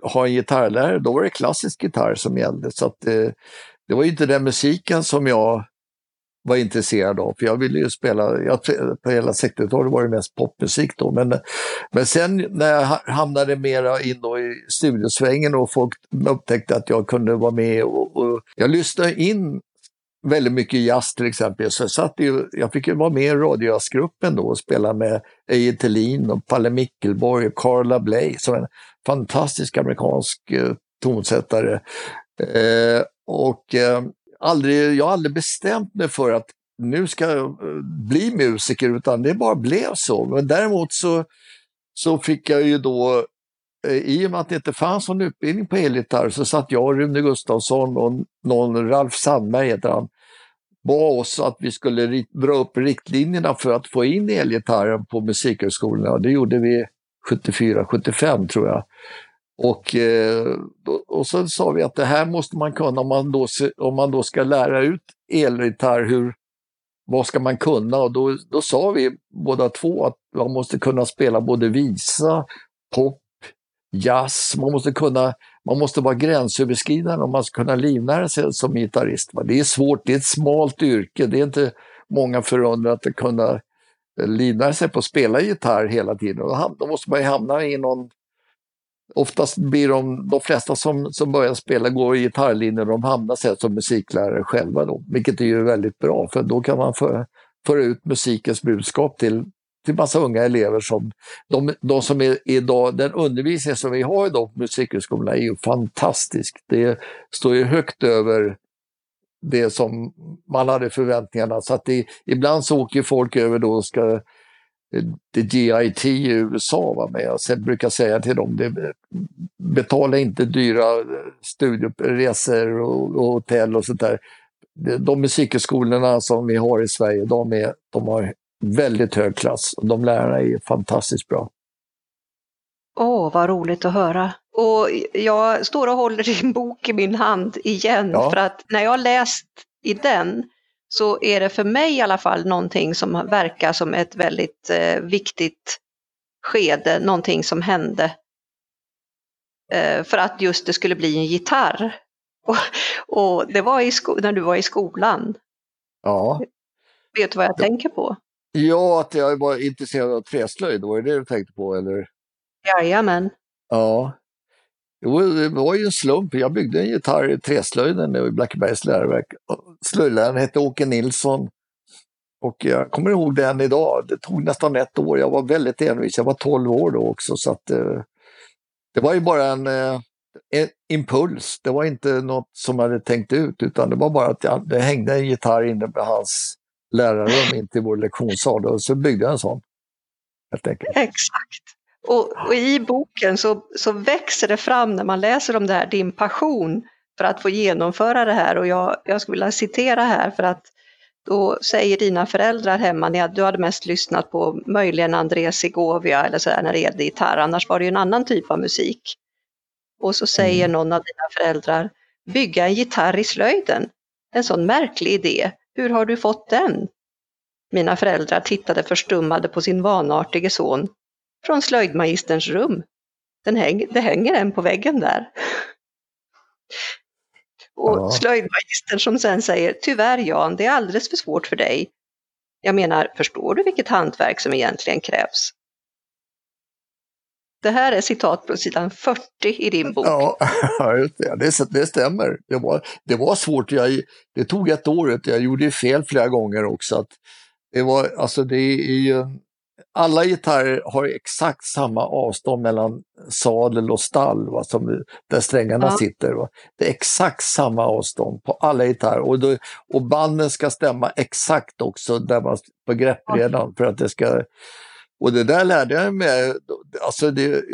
[SPEAKER 2] ha en gitarrlärare, då var det klassisk gitarr som gällde. Så att det, det var inte den musiken som jag var intresserad av. För jag ville ju spela, jag, på hela 60-talet var det mest popmusik då. Men, men sen när jag hamnade mera in i studiosvängen och folk upptäckte att jag kunde vara med och, och jag lyssnade in väldigt mycket jazz till exempel. Så jag, satt ju, jag fick ju vara med i radiojazzgruppen då och spela med Eje Thelin och Palle Mickelborg och Carla Bley som en fantastisk amerikansk eh, tonsättare. Eh, och eh, aldrig, jag har aldrig bestämt mig för att nu ska jag eh, bli musiker, utan det bara blev så. Men däremot så, så fick jag ju då, eh, i och med att det inte fanns någon utbildning på elgitarr, så satt jag och Rune Gustafsson och någon, Ralf Sandberg heter han, bad oss att vi skulle dra upp riktlinjerna för att få in elgitarren på musikhögskolorna. Det gjorde vi 74, 75 tror jag. Och, eh, och så sa vi att det här måste man kunna om man då, om man då ska lära ut elgitarr, hur, vad ska man kunna? Och då, då sa vi båda två att man måste kunna spela både visa, pop, jazz, man måste kunna man måste vara gränsöverskridande om man ska kunna livnära sig som gitarrist. Det är svårt, det är ett smalt yrke, det är inte många förunnat att kunna eh, livnära sig på att spela gitarr hela tiden. Då måste man ju hamna i någon Oftast blir de, de flesta som, som börjar spela går i gitarrlinjen de hamnar sen som musiklärare själva då, vilket är ju väldigt bra för då kan man föra, för ut musikens budskap till, till massa unga elever som, de, de som är idag, den undervisning som vi har idag på Musikhögskolan är ju fantastisk. Det står ju högt över det som man hade förväntningarna så att det, ibland så åker folk över då och ska det GIT i USA. Va? Men jag brukar säga till dem, det, betala inte dyra studieresor och, och hotell och sånt där. De musikhögskolorna som vi har i Sverige, de, är, de har väldigt hög klass de lärarna är fantastiskt bra.
[SPEAKER 1] Åh, oh, vad roligt att höra. Och jag står och håller din bok i min hand igen ja. för att när jag läst i den så är det för mig i alla fall någonting som verkar som ett väldigt eh, viktigt skede, någonting som hände. Eh, för att just det skulle bli en gitarr. (laughs) Och, och det var i när du var i skolan.
[SPEAKER 2] Ja.
[SPEAKER 1] Vet du vad jag ja. tänker på?
[SPEAKER 2] Ja, att jag var intresserad av träslöjd, var det det du tänkte på eller?
[SPEAKER 1] Jajamän.
[SPEAKER 2] Ja. Jo, det var ju en slump. Jag byggde en gitarr i träslöjden i Blackebergs läroverk. Slöjdläraren hette Åke Nilsson. Och jag kommer ihåg den idag. Det tog nästan ett år. Jag var väldigt envis. Jag var 12 år då också. Så att, eh, det var ju bara en, eh, en, impuls. Det var inte något som jag hade tänkt ut utan det var bara att jag, det hängde en gitarr inne på hans lärarrum in till vår lektionssal och så byggde jag en sån. Helt enkelt.
[SPEAKER 1] Exakt. Och, och, i boken så, så växer det fram när man läser om det här, din passion för att få genomföra det här. Och jag, jag skulle vilja citera här för att då säger dina föräldrar hemma, att du hade mest lyssnat på möjligen Andrés Segovia eller så där när det gällde gitarr, annars var det ju en annan typ av musik. Och så säger mm. någon av dina föräldrar, bygga en gitarr i slöjden. En sån märklig idé, hur har du fått den? Mina föräldrar tittade förstummade på sin vanartige son. Från slöjdmagisterns rum. Den häng, det hänger en på väggen där. Och ja. slöjdmagistern som sen säger, tyvärr Jan, det är alldeles för svårt för dig. Jag menar, förstår du vilket hantverk som egentligen krävs? Det här är citat på sidan 40 i din bok.
[SPEAKER 2] Ja, (laughs) det, det stämmer. Det var, det var svårt. Jag, det tog ett år. Jag gjorde fel flera gånger också. Att det, var, alltså det är ju alla gitarrer har exakt samma avstånd mellan sadel och stall, va, som, där strängarna ja. sitter. Va. Det är exakt samma avstånd på alla gitarrer och, då, och banden ska stämma exakt också där man, på greppredan för att det ska... Och det där lärde jag mig. Alltså det,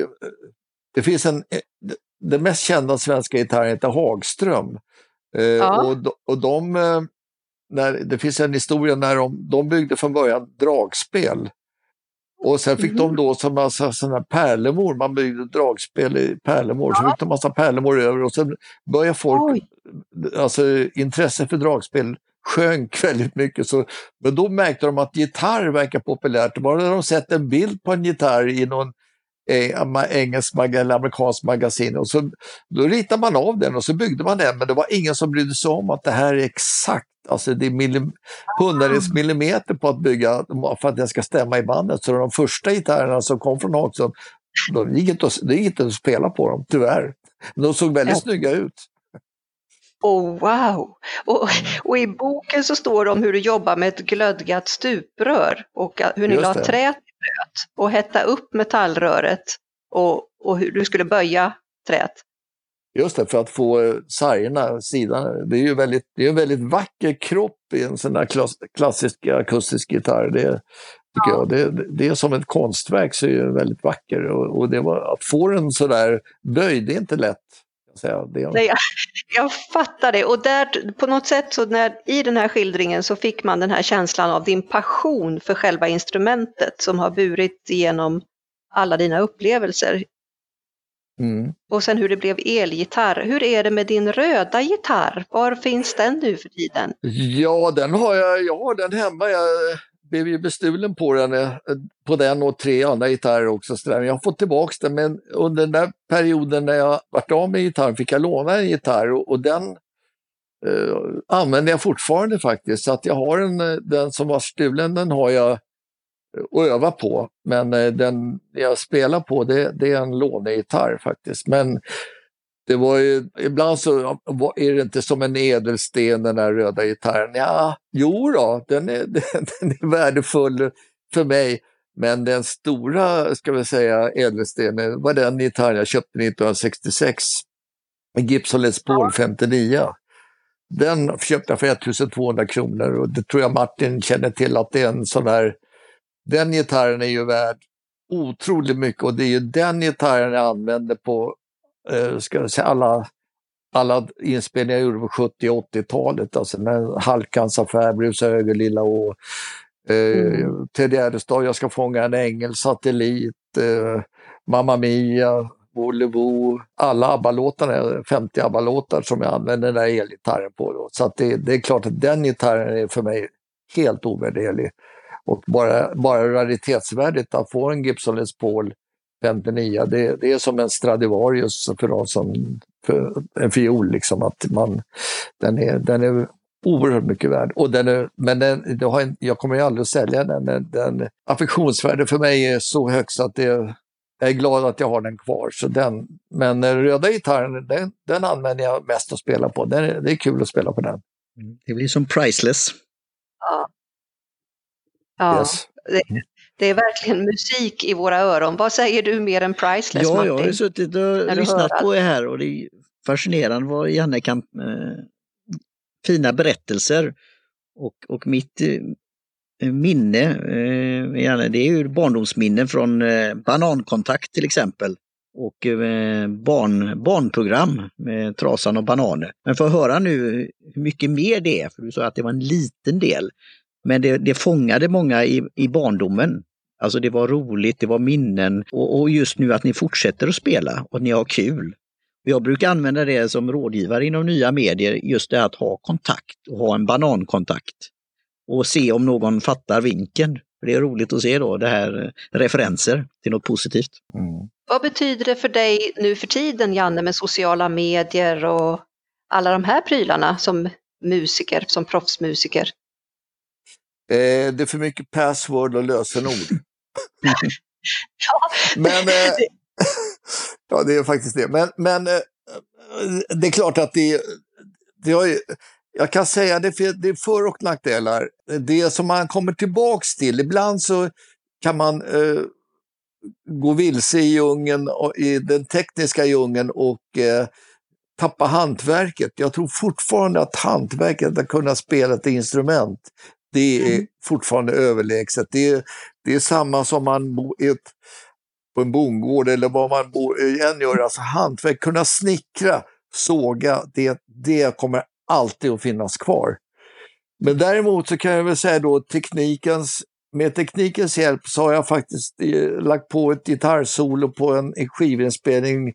[SPEAKER 2] det finns en... Den mest kända svenska gitarren heter Hagström. Eh, ja. och, och de, eh, när, det finns en historia när de, de byggde från början dragspel och sen fick mm. de då så massa sådana pärlemor, man byggde dragspel i pärlemor, ja. så fick de massa pärlemor över och sen började folk, Oj. alltså intresset för dragspel sjönk (laughs) väldigt mycket. Så, men då märkte de att gitarr verkar populärt. Bara när de sett en bild på en gitarr i någon eh, engelsk eller amerikansk magasin och så, då ritade man av den och så byggde man den men det var ingen som brydde sig om att det här är exakt Alltså det är millim hundradels ah. millimeter på att bygga för att den ska stämma i bandet. Så de första gitarrerna som kom från Hagström, de gick inte att, det gick inte att spela på dem, tyvärr. Men de såg väldigt ja. snygga ut.
[SPEAKER 1] Oh, wow! Och, och, i boken så står det om hur du jobbar med ett glödgat stuprör och hur ni la trät i blöt och hetta upp metallröret och, och hur du skulle böja trät.
[SPEAKER 2] Just det, för att få eh, sargerna, sidan. Det är ju väldigt, det är en väldigt vacker kropp i en sån här klass, klassisk akustisk gitarr. Det, tycker ja. jag. Det, det är som ett konstverk, så är det väldigt vacker. Och, och det var, att få den sådär böjd, det är inte lätt. Det
[SPEAKER 1] Nej, jag, jag fattar det. Och där, på något sätt så när, i den här skildringen så fick man den här känslan av din passion för själva instrumentet som har burit igenom alla dina upplevelser. Mm. Och sen hur det blev elgitarr. Hur är det med din röda gitarr? Var finns den nu för tiden?
[SPEAKER 2] Ja, den har jag, jag har den hemma. Jag blev ju bestulen på den, eh, på den och tre andra gitarrer också. Så Jag har fått tillbaka den, men under den där perioden när jag varit av med gitarren fick jag låna en gitarr och, och den eh, använder jag fortfarande faktiskt. Så att jag har en, eh, den som var stulen, den har jag att öva på. Men eh, den jag spelar på det, det är en lånegitarr faktiskt. Men det var ju, ibland så är det inte som en ädelsten den där röda gitarren. Ja, jo då, den är, (laughs) den är värdefull för mig. Men den stora, ska vi säga, ädelstenen var den gitarren jag köpte 1966. En Gibson Les Paul 59. Den köpte jag för 1200 kronor och det tror jag Martin känner till att det är en sån där den gitarren är ju värd otroligt mycket och det är ju den gitarren jag använde på eh, ska jag säga, alla, alla inspelningar jag gjorde på 70 och 80-talet. Alltså när Halkans affär, Brusa Högerlilla och eh, mm. Ted Gärdestad, Jag ska fånga en ängel, Satellit, eh, Mamma Mia, Volevo, alla ABBA-låtarna, 50 ABBA-låtar som jag använder den där elgitarren på. Då. Så det, det, är klart att den gitarren är för mig helt ovärderlig. Och bara, bara raritetsvärdet att få en Gibson Les Paul 59, det, det är som en Stradivarius för de som, för en fiol liksom, att man, den är, den är oerhört mycket värd. Och den är, men den, det har, jag kommer ju aldrig att sälja den. den, den affektionsvärdet för mig är så högt så att det, jag är glad att jag har den kvar. Så den, men den röda gitarren, den, den använder jag mest att spela på. Den, det är kul att spela på den.
[SPEAKER 3] Det blir som priceless.
[SPEAKER 1] Ja, Ja, yes. det, det, är verkligen musik i våra öron. Vad säger du mer än priceless
[SPEAKER 3] Ja,
[SPEAKER 1] Martin?
[SPEAKER 3] jag har suttit och lyssnat på er här och det är fascinerande vad Janne kan... Eh, fina berättelser. Och, och mitt eh, minne, eh, det är ju barndomsminnen från eh, Banankontakt till exempel och eh, barn, barnprogram med Trasan och bananer. Men för att höra nu hur mycket mer det är, för du sa att det var en liten del, men det, det fångade många i, i barndomen. Alltså det var roligt, det var minnen och, och just nu att ni fortsätter att spela och att ni har kul. Jag brukar använda det som rådgivare inom nya medier, just det att ha kontakt och ha en banankontakt. Och se om någon fattar vinkeln. det är roligt att se då det här eh, referenser till något positivt. Mm.
[SPEAKER 1] Vad betyder det för dig nu för tiden, Janne, med sociala medier och alla de här prylarna som musiker, som proffsmusiker?
[SPEAKER 2] Eh, det är för mycket password och lösenord. (laughs) ja. Men, eh, (laughs) ja, det är faktiskt det. Men, men eh, det är klart att det, det har ju, jag kan säga det, det är för och nackdelar. Det som man kommer tillbaks till, ibland så kan man eh, gå vilse i djungeln, i den tekniska djungeln och eh, tappa hantverket. Jag tror fortfarande att hantverket att kunna spela ett instrument, det är mm. fortfarande överlägset. Det är, det är samma som man bor på en bondgård eller vad man än gör, alltså hantverk, kunna snickra, såga, det, det kommer alltid att finnas kvar. Men däremot så kan jag väl säga då teknikens med teknikens hjälp så har jag faktiskt eh, lagt på ett gitarrsolo på en, en skivinspelning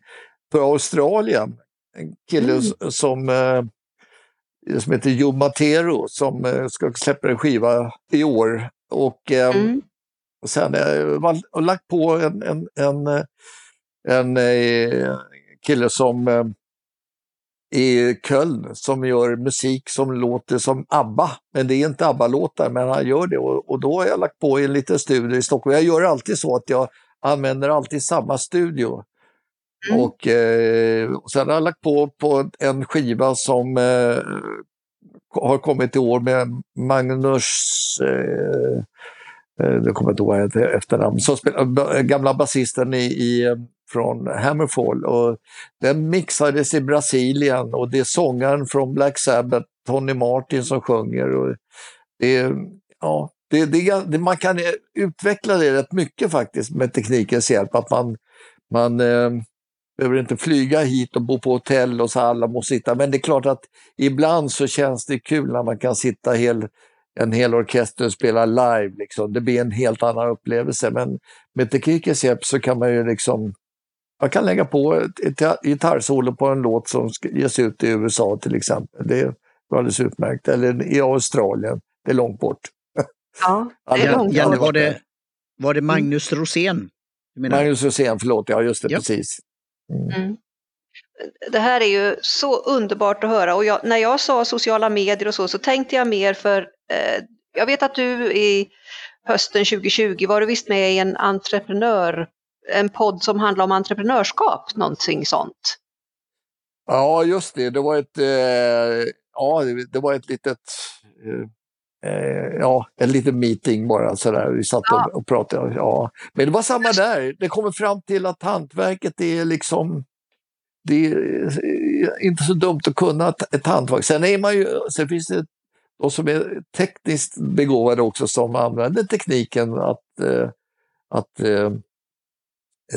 [SPEAKER 2] för Australien. En kille mm. som, eh, som heter Joe Matero som eh, ska släppa en skiva i år. Och, eh, mm. sen har jag lagt på en, en, en, en, en eh, kille som eh, i Köln som gör musik som låter som ABBA. Men det är inte ABBA-låtar, men han gör det. Och, och, då har jag lagt på en liten studio i Stockholm. Jag gör alltid så att jag använder alltid samma studio. Mm. Och, eh, och sen har jag lagt på på en skiva som eh, har kommit i år med Magnus eh, eh, kommer inte ihåg vad efternamn, som spelar, gamla basisten i, i från Hammerfall. Och den mixades i Brasilien och det är sångaren från Black Sabbath, Tony Martin, som sjunger. Och det, ja, det, det, man kan utveckla det rätt mycket faktiskt med teknikens hjälp. Att man, man eh, behöver inte flyga hit och bo på hotell och så alla måste sitta. Men det är klart att ibland så känns det kul när man kan sitta hel, en hel orkester och spela live. Liksom. Det blir en helt annan upplevelse. Men med teknikens hjälp så kan man ju liksom man kan lägga på ett, gitarrsolo på en låt som ges ut i USA till exempel. Det är alldeles utmärkt. Eller i Australien. Det är långt bort.
[SPEAKER 1] Ja, det är (laughs) långt
[SPEAKER 3] Janne, var det, var det Magnus Rosén?
[SPEAKER 2] Magnus Rosén, förlåt. Ja, just det, ja. precis. Mm. Mm.
[SPEAKER 1] Det här är ju så underbart att höra och jag, när jag sa sociala medier och så, så tänkte jag mer för, eh, jag vet att du i hösten 2020 var du visst med i en entreprenör en podd som handlar om entreprenörskap, någonting sånt.
[SPEAKER 2] Ja, just det. Det var ett, eh, ja, det var ett litet, eh, eh ja, en liten meeting bara sådär. Vi satt ja. och, pratade. Ja. Men det var samma där. Det kommer fram till att hantverket är liksom, det är inte så dumt att kunna ett hantverk. Sen, är man ju, sen finns det de som är tekniskt begåvade också som använder tekniken att, eh, att eh,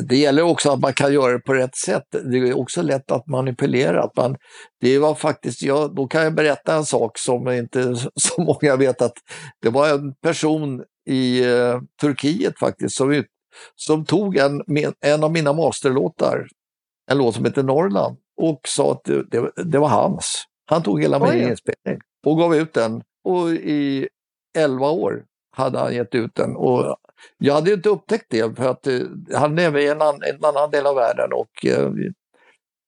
[SPEAKER 2] det gäller också att man kan göra det på rätt sätt. Det är också lätt att manipulera. Att man, det var faktiskt, ja, då kan jag berätta en sak som inte (laughs) så många vet att det var en person i uh, Turkiet faktiskt som, som tog en, en av mina masterlåtar, en låt som heter Norrland, och sa att det, det, det var hans. Han tog hela min inspelning och gav ut den. Och i elva år hade han gett ut den. Och jag hade inte upptäckt det för att eh, han lever i en, an, en annan del av världen och eh,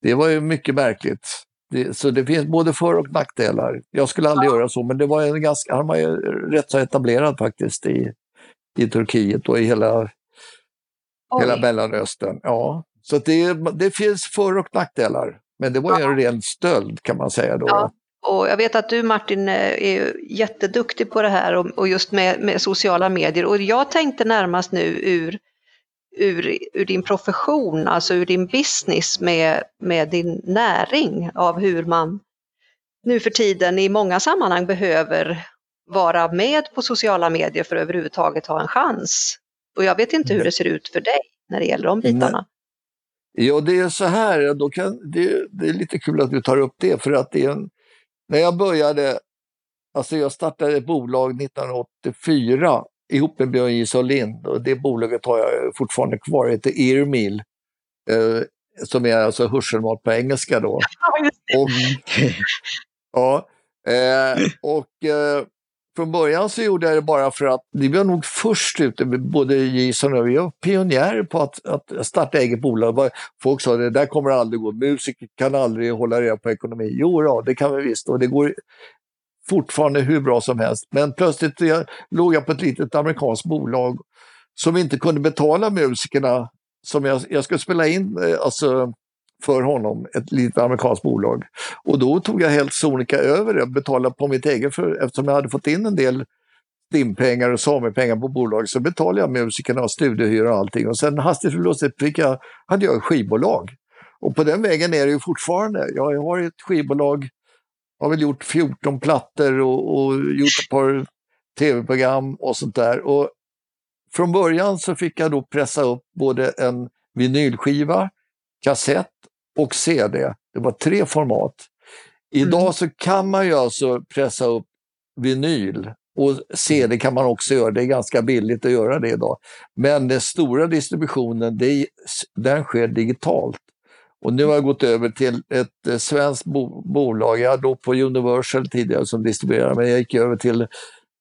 [SPEAKER 2] det var ju mycket märkligt. Det, så det finns både för och nackdelar. Jag skulle aldrig ja. göra så, men det var en ganska, han var ju rätt så etablerad faktiskt i, i Turkiet och i hela, hela Mellanöstern. Ja. Så det, det finns för och nackdelar. Men det var ju ja. en ren stöld kan man säga då. Ja.
[SPEAKER 1] Och jag vet att du Martin är jätteduktig på det här och, och just med, med, sociala medier. Och jag tänkte närmast nu ur, ur, ur din profession, alltså ur din business med, med din näring av hur man nu för tiden i många sammanhang behöver vara med på sociala medier för att överhuvudtaget ha en chans. Och jag vet inte hur det ser ut för dig när det gäller de bitarna.
[SPEAKER 2] Ja, det är så här, då kan, det, det, är lite kul att du tar upp det, för att det är en, när jag började, alltså jag startade ett bolag 1984 ihop med Björn J. Lind och det bolaget har jag fortfarande kvar, det heter Earmeal, eh, som är alltså hörselmat på engelska då. (laughs) och, ja, eh, och eh, från början så gjorde jag det bara för att vi var nog först ute, både Jason och vi var pionjärer på att, att starta eget bolag. Folk sa det där kommer aldrig gå, musiker kan aldrig hålla reda på ekonomi. Jo, ja, det kan vi visst och det går fortfarande hur bra som helst. Men plötsligt jag, låg jag på ett litet amerikanskt bolag som inte kunde betala musikerna som jag, jag skulle spela in, eh, alltså för honom, ett litet amerikanskt bolag. Och då tog jag helt sonika över det och betalade på mitt eget, för, eftersom jag hade fått in en del stimpengar och samepengar på bolaget så betalade jag musikerna och studiehyra och allting. Och sen hastigt och lustigt fick jag, hade jag ett skivbolag. Och på den vägen är det ju fortfarande. Jag har ett skivbolag, har väl gjort 14 plattor och, och gjort ett par tv-program och sånt där. Och från början så fick jag då pressa upp både en vinylskiva, kassett och CD. Det var tre format. Idag mm. så kan man ju alltså pressa upp vinyl och CD kan man också göra. Det är ganska billigt att göra det idag. Men den stora distributionen, det, den sker digitalt. Och nu har jag gått över till ett eh, svenskt bo bolag. Jag då på Universal tidigare som distribuerade, men jag gick över till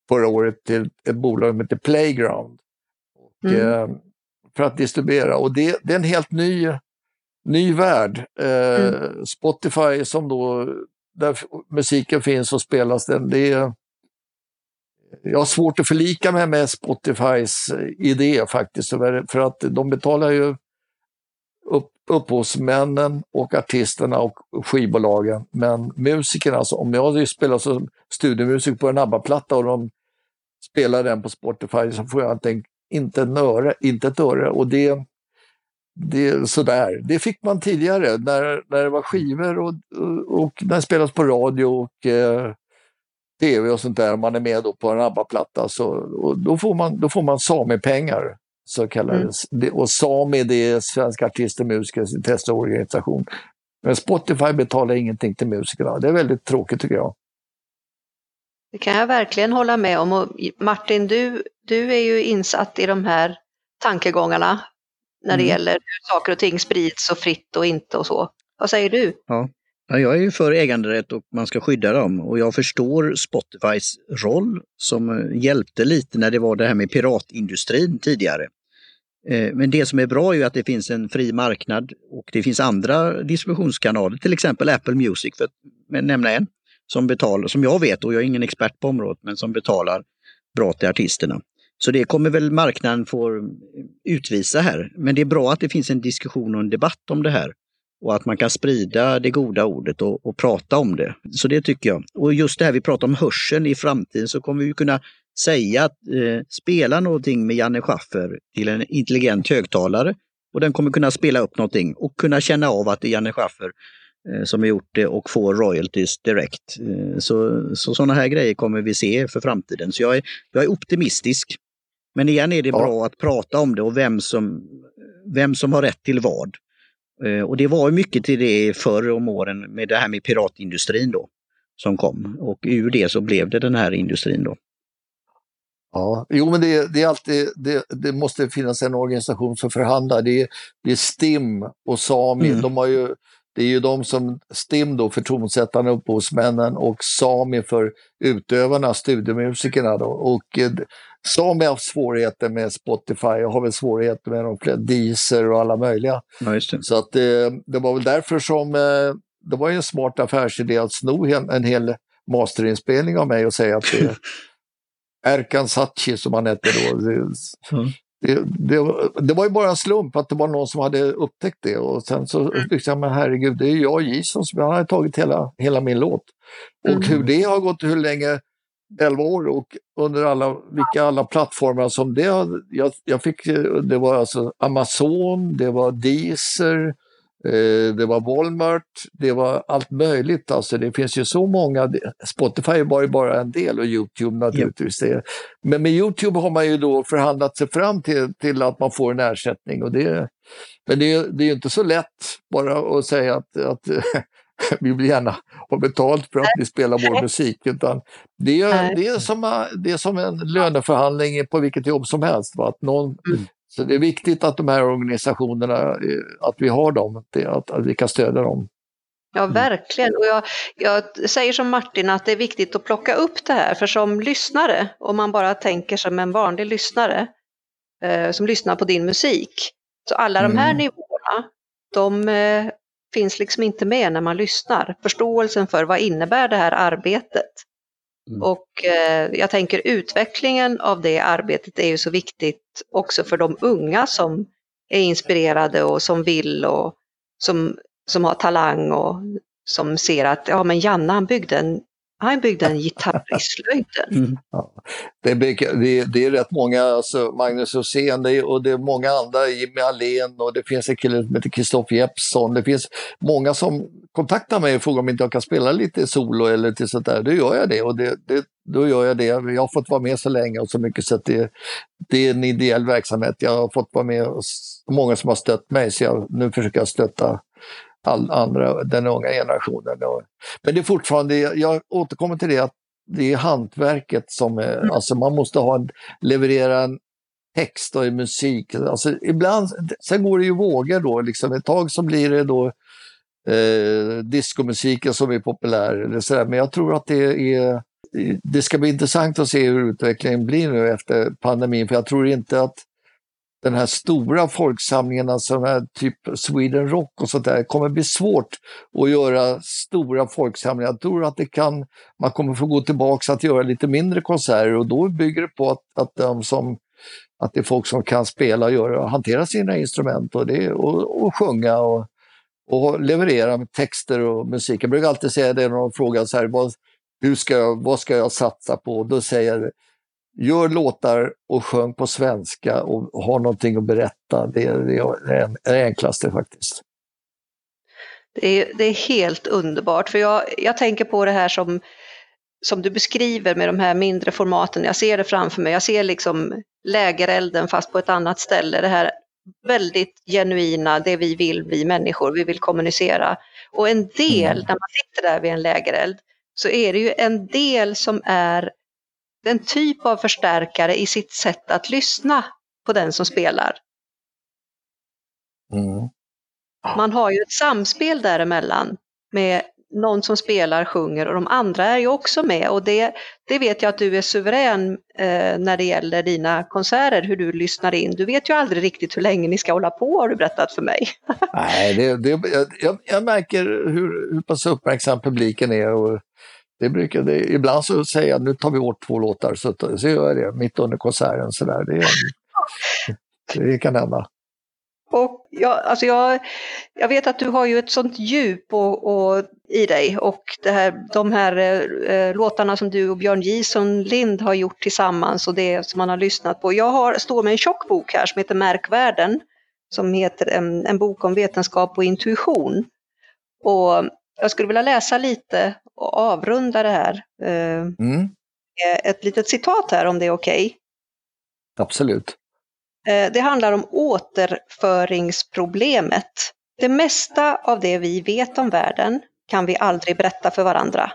[SPEAKER 2] förra året till ett bolag som heter Playground. Och, mm. eh, för att distribuera. Och det, det, är en helt ny ny värld. Eh, mm. Spotify som då, där musiken finns och spelas den, det är, jag har svårt att förlika mig med Spotifys eh, idé faktiskt, för att de betalar ju upp, upphovsmännen och artisterna och skivbolagen. Men musikerna, alltså, om jag spelar som studiomusik på en ABBA-platta och de spelar den på Spotify så får jag inte, inte, en öre, inte ett öre. Och det, det, sådär. det fick man tidigare när, när det var skivor och, och, och när det spelades på radio och eh, tv och sånt där. Man är med då på en ABBA-platta så och då får man, då får man Sami-pengar. Så kallades. Mm. Och Sami det är Svenska Artister och Musikers intresseorganisation. Men Spotify betalar ingenting till musikerna. Det är väldigt tråkigt tycker jag.
[SPEAKER 1] Det kan jag verkligen hålla med om. Och Martin, du, du är ju insatt i de här tankegångarna när det mm. gäller hur saker och ting sprids så fritt och inte och så. Vad säger du?
[SPEAKER 3] Ja. ja, jag är ju för äganderätt och man ska skydda dem och jag förstår Spotifys roll som eh, hjälpte lite när det var det här med piratindustrin tidigare. Eh, men det som är bra är ju att det finns en fri marknad och det finns andra distributionskanaler, till exempel Apple Music för att nämna en, som betalar, som jag vet, och jag är ingen expert på området, men som betalar bra till artisterna. Så det kommer väl marknaden få utvisa här. Men det är bra att det finns en diskussion och en debatt om det här. Och att man kan sprida det goda ordet och, och prata om det. Så det tycker jag. Och just det här vi pratar om hörseln i framtiden så kommer vi kunna säga att eh, spela någonting med Janne Schaffer till en intelligent högtalare och den kommer kunna spela upp någonting och kunna känna av att det är Janne Schaffer eh, som har gjort det och få royalties direkt. Eh, så, så sådana här grejer kommer vi se för framtiden. Så jag är, jag är optimistisk. Men igen är det ja. bra att prata om det och vem som, vem som har rätt till vad. Eh, och det var mycket till det förr om åren med det här med piratindustrin då som kom och ur det så blev det den här industrin då.
[SPEAKER 2] Ja, jo men det, det är alltid, det, det, måste finnas en organisation som förhandlar. Det det är STIM och Sami, mm. de har ju, det är ju de som, STIM då för tonsättarna, upphovsmännen och Sami för utövarna, studiemusikerna då. Och eh, Sami har haft svårigheter med Spotify och har väl svårigheter med de flesta, Deezer och alla möjliga.
[SPEAKER 3] Ja,
[SPEAKER 2] Så att det, det, var väl därför som eh, det var en smart affärsidé att sno en, en hel masterinspelning av mig och säga att det (laughs) är Erkan Sachi som han hette då. Det, det, det, det, var ju bara en slump att det var någon som hade upptäckt det och sen så mm. tyckte jag, men herregud, det är ju jag och Jason som hade tagit hela, hela min låt. Och mm. hur det har gått, hur länge, 11 år och under alla, vilka alla plattformar som det, jag, jag fick, det var alltså Amazon, det var Deezer, Eh, det var Walmart, det var allt möjligt. Alltså det finns ju så många. Spotify var ju bara en del och Youtube naturligtvis. Yep. Men med Youtube har man ju då förhandlat sig fram till, till att man får en ersättning. Och det, men det, det är ju inte så lätt bara att säga att, att (laughs) vi vill gärna ha betalt för att ni spelar vår musik. Utan det, är, det, är som, det är som en löneförhandling på vilket jobb som helst. Va? Att någon mm. Så det är viktigt att de här organisationerna, eh, att vi har dem, att, att vi kan stödja dem.
[SPEAKER 1] Ja, mm. verkligen. Och jag, jag, säger som Martin att det är viktigt att plocka upp det här, för som lyssnare, om man bara tänker som en vanlig lyssnare eh, som lyssnar på din musik, så alla mm. de här mm. nivåerna, de eh, finns liksom inte med när man lyssnar. Förståelsen för vad innebär det här arbetet? Mm. Och eh, jag tänker utvecklingen av det arbetet är ju så viktigt också för de unga som är inspirerade och som vill och som, som har talang och som ser att ja men Janne han byggde en han byggde en gitarr i slöjden. Mm.
[SPEAKER 2] Ja. Det, är, det, det, är rätt många, alltså Magnus Rosén och det är många andra, Jimmy Allén och det finns en kille som heter Kristoffer Jeppsson. Det finns många som kontaktar mig och frågar om inte jag kan spela lite solo eller till sånt där. Då gör jag det och det, det, då gör jag det. Jag har fått vara med så länge och så mycket så att det, det är en ideell verksamhet. Jag har fått vara med och många som har stött mig så jag, nu försöker jag stötta all andra, den unga generationen. Men det är fortfarande, jag återkommer till det, att det är hantverket som är, mm. alltså man måste ha en, leverera en text och musik. Alltså ibland, sen går det ju vågor då, liksom ett tag så blir det då eh, diskomusiken som är populär. Så där. Men jag tror att det är det ska bli intressant att se hur utvecklingen blir nu efter pandemin, för jag tror inte att den här stora folksamlingen, alltså här typ Sweden Rock och sånt där, kommer bli svårt att göra stora folksamlingar. Jag tror att det kan, man kommer få gå tillbaka att göra lite mindre konserter och då bygger det på att, att, de som, att det är folk som kan spela och göra, hantera sina instrument och, det, och, och sjunga och, och leverera texter och musik. Jag brukar alltid säga det när de frågar så här, vad, hur ska jag, vad ska jag satsa på? Då säger jag gör låtar och sjung på svenska och ha någonting att berätta. Det är det, det enklaste faktiskt.
[SPEAKER 1] Det är, det är helt underbart, för jag, jag tänker på det här som, som du beskriver med de här mindre formaten. Jag ser det framför mig. Jag ser liksom lägerelden fast på ett annat ställe. Det här väldigt genuina, det vi vill, vi människor, vi vill kommunicera. Och en del, mm. när man sitter där vid en lägereld, så är det ju en del som är en typ av förstärkare i sitt sätt att lyssna på den som spelar. Mm. Man har ju ett samspel däremellan med någon som spelar, sjunger och de andra är ju också med och det, det vet jag att du är suverän eh, när det gäller dina konserter, hur du lyssnar in. Du vet ju aldrig riktigt hur länge ni ska hålla på har du berättat för mig. (laughs)
[SPEAKER 2] Nej, det, det, jag, jag märker hur, hur pass uppmärksam publiken är och det brukar, det, ibland så säger jag nu tar vi bort två låtar så, så gör jag det mitt under konserten. Så där. Det, det kan hända.
[SPEAKER 1] Och jag, alltså jag, jag vet att du har ju ett sånt djup och, och i dig och det här, de här eh, låtarna som du och Björn Gison Lind har gjort tillsammans och det som man har lyssnat på. Jag har, står med en tjock bok här som heter Märkvärden som heter en, en bok om vetenskap och intuition. Och jag skulle vilja läsa lite och avrunda det här. Eh, mm. Ett litet citat här om det är okej. Okay.
[SPEAKER 2] Absolut.
[SPEAKER 1] Eh, det handlar om återföringsproblemet. Det mesta av det vi vet om världen kan vi aldrig berätta för varandra.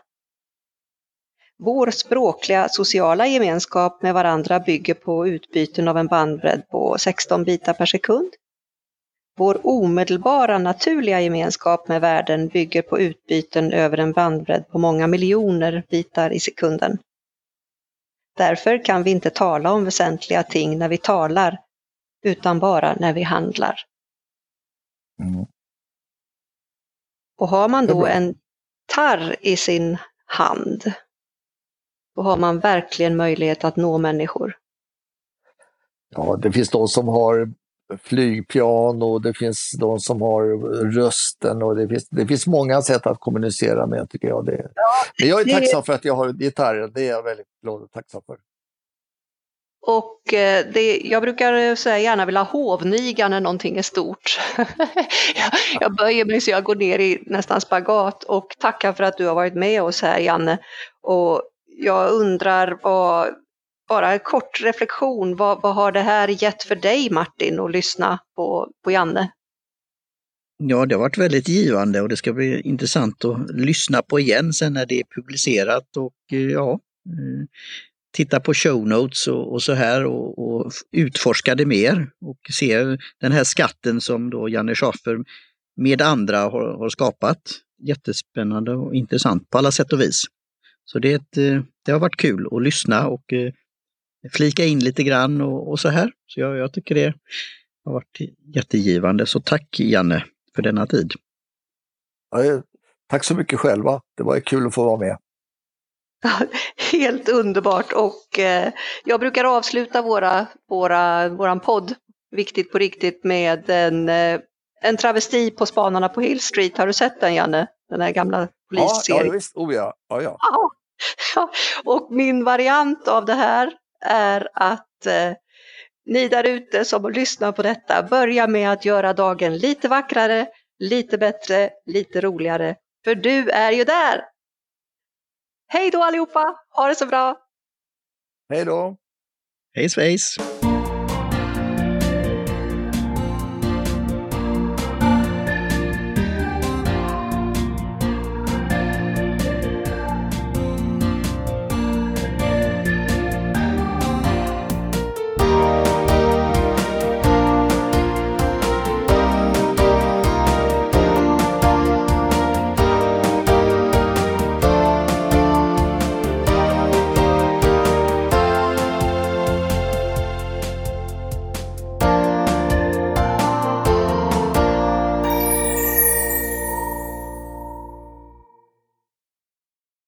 [SPEAKER 1] Vår språkliga sociala gemenskap med varandra bygger på utbyten av en bandbredd på 16 bitar per sekund vår omedelbara naturliga gemenskap med världen bygger på utbyten över en bandbredd på många miljoner bitar i sekunden. Därför kan vi inte tala om väsentliga ting när vi talar, utan bara när vi handlar. Mm. Och har man då en tarr i sin hand, då har man verkligen möjlighet att nå människor.
[SPEAKER 2] Ja, det finns de som har flygplan och det finns de som har rösten och det finns, det finns många sätt att kommunicera med tycker jag. Det, ja, men jag är tacksam för att jag har gitarren, det är jag väldigt glad och tacksam för.
[SPEAKER 1] Och eh, det, jag brukar säga gärna vilja hovniga när någonting är stort. (laughs) jag böjer mig så jag går ner i nästan spagat och tackar för att du har varit med oss här Janne. Och jag undrar vad, bara en kort reflektion, vad, vad har det här gett för dig Martin att lyssna på, på Janne?
[SPEAKER 3] Ja, det har varit väldigt givande och det ska bli intressant att lyssna på igen sen när det är publicerat och eh, ja, eh, titta på show notes och, och så här och, och, utforska det mer och se den här skatten som då Janne Schaffer med andra har, har skapat. Jättespännande och intressant på alla sätt och vis. Så det, ett, eh, det har varit kul att lyssna och flika in lite grann och, och så här. Så jag, jag, tycker det har varit jättegivande. Så tack Janne för denna tid.
[SPEAKER 2] Ja, tack så mycket själva. Det var kul att få vara med.
[SPEAKER 1] Helt underbart och eh, jag brukar avsluta våra, våra, våran podd, Viktigt på riktigt, med en, eh, en travesti på Spanarna på Hill Street. Har du sett den Janne? Den här gamla polisserien.
[SPEAKER 2] Ja, ja visst. Oh ja. ja, ja.
[SPEAKER 1] ja. (laughs) Och min variant av det här är att eh, ni där ute som lyssnar på detta, börja med att göra dagen lite vackrare, lite bättre, lite roligare. För du är ju där! Hej då allihopa! Ha det så bra!
[SPEAKER 2] Hej då!
[SPEAKER 3] Hej svejs!